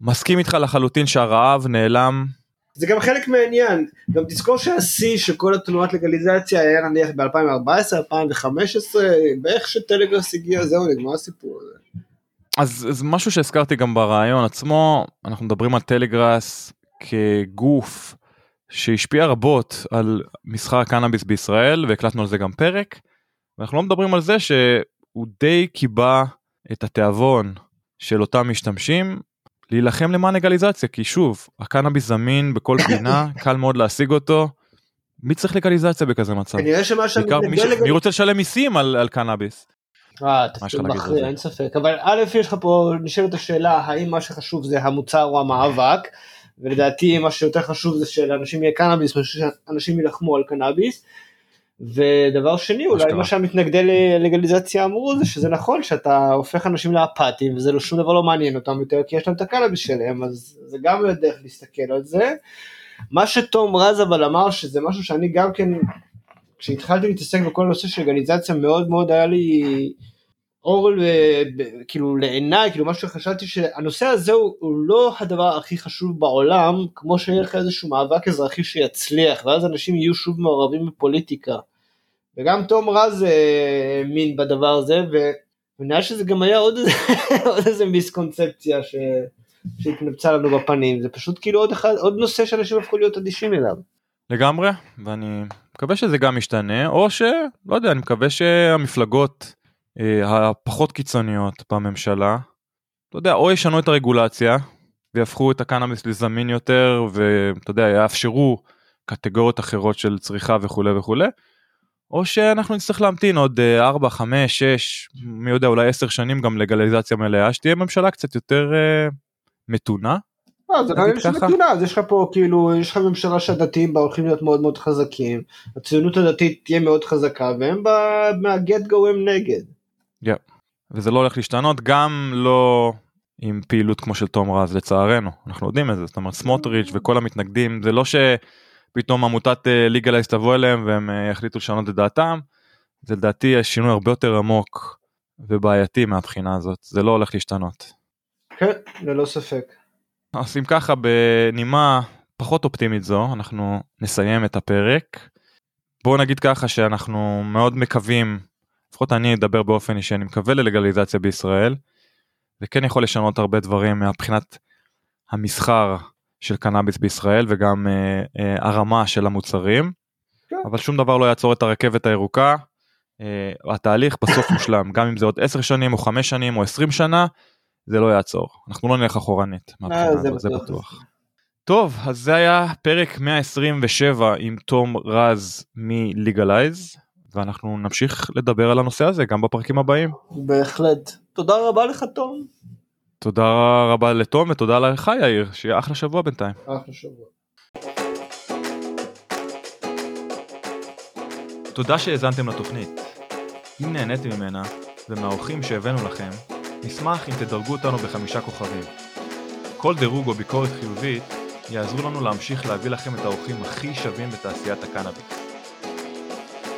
מסכים איתך לחלוטין שהרעב נעלם. זה גם חלק מהעניין, גם תזכור שהשיא של כל התנועת לגליזציה היה נניח ב-2014, 2015, באיך שטלגרס הגיע, זהו נגמר הסיפור הזה. אז, אז משהו שהזכרתי גם ברעיון עצמו, אנחנו מדברים על טלגראס כגוף שהשפיע רבות על מסחר הקנאביס בישראל והקלטנו על זה גם פרק. ואנחנו לא מדברים על זה שהוא די קיבע את התיאבון של אותם משתמשים להילחם למען לגליזציה כי שוב הקנאביס זמין בכל פינה קל מאוד להשיג אותו. מי צריך לגליזציה בכזה מצב? כנראה שמה שאני מי, ש... מי רוצה לשלם מיסים על, על קנאביס? אה, תפקיד מכריע, אין ספק. אבל א', יש לך פה, נשאלת השאלה, האם מה שחשוב זה המוצר או המאבק, ולדעתי מה שיותר חשוב זה שלאנשים יהיה קנאביס, שאנשים יילחמו על קנאביס. ודבר שני, אולי מה שהמתנגדי לגליזציה אמרו זה שזה נכון שאתה הופך אנשים לאפאתיים וזה לא שום דבר לא מעניין אותם יותר כי יש להם את הקנאביס שלהם, אז זה גם דרך להסתכל על זה. מה שתום רז אבל אמר שזה משהו שאני גם כן כשהתחלתי להתעסק בכל הנושא של לגליזציה מאוד מאוד היה לי אור כאילו לעיניי כאילו משהו שחשבתי שהנושא הזה הוא, הוא לא הדבר הכי חשוב בעולם כמו שיהיה לך איזשהו מאבק אזרחי שיצליח ואז אנשים יהיו שוב מעורבים בפוליטיקה. וגם תום רז האמין אה, בדבר הזה ונראה שזה גם היה עוד, עוד איזה מיסקונספציה ש... שהתנפצה לנו בפנים זה פשוט כאילו עוד אחד עוד נושא שאנשים הפכו להיות אדישים אליו. לגמרי ואני מקווה שזה גם ישתנה או שלא יודע אני מקווה שהמפלגות אה, הפחות קיצוניות בממשלה אתה יודע או ישנו את הרגולציה ויהפכו את הקנאביס לזמין יותר ואתה יודע יאפשרו קטגוריות אחרות של צריכה וכולי וכולי. או שאנחנו נצטרך להמתין עוד 4, 5, 6, מי יודע אולי 10 שנים גם לגליזציה מלאה שתהיה ממשלה קצת יותר מתונה לא, זה נתונה, אז יש לך פה כאילו, יש לך ממשלה שהדתיים בה הולכים להיות מאוד מאוד חזקים, הציונות הדתית תהיה מאוד חזקה, והם מהגט גו הם נגד. Yeah. וזה לא הולך להשתנות, גם לא עם פעילות כמו של תום רז לצערנו, אנחנו יודעים את זה, זאת אומרת סמוטריץ' וכל המתנגדים, זה לא שפתאום עמותת ליגלייז אה, תבוא אליהם והם אה, יחליטו לשנות את דעתם, זה לדעתי שינוי הרבה יותר עמוק ובעייתי מהבחינה הזאת, זה לא הולך להשתנות. כן, ללא ספק. אז אם ככה בנימה פחות אופטימית זו אנחנו נסיים את הפרק. בואו נגיד ככה שאנחנו מאוד מקווים, לפחות אני אדבר באופן אישי, אני מקווה ללגליזציה בישראל. זה כן יכול לשנות הרבה דברים מבחינת המסחר של קנאביס בישראל וגם אה, אה, הרמה של המוצרים. כן. אבל שום דבר לא יעצור את הרכבת הירוקה. אה, התהליך בסוף מושלם גם אם זה עוד 10 שנים או 5 שנים או 20 שנה זה לא יעצור אנחנו לא נלך אחורנית אה, זה, זה בטוח. טוב אז זה היה פרק 127 עם תום רז מליגלייז ואנחנו נמשיך לדבר על הנושא הזה גם בפרקים הבאים. בהחלט תודה רבה לך תום. תודה רבה לתום ותודה לך יאיר שיהיה אחלה שבוע בינתיים. אחלה שבוע. תודה שהאזנתם לתוכנית. אם נהניתם ממנה ומהאורחים שהבאנו לכם נשמח אם תדרגו אותנו בחמישה כוכבים. כל דירוג או ביקורת חיובית יעזרו לנו להמשיך להביא לכם את האורחים הכי שווים בתעשיית הקנאביס.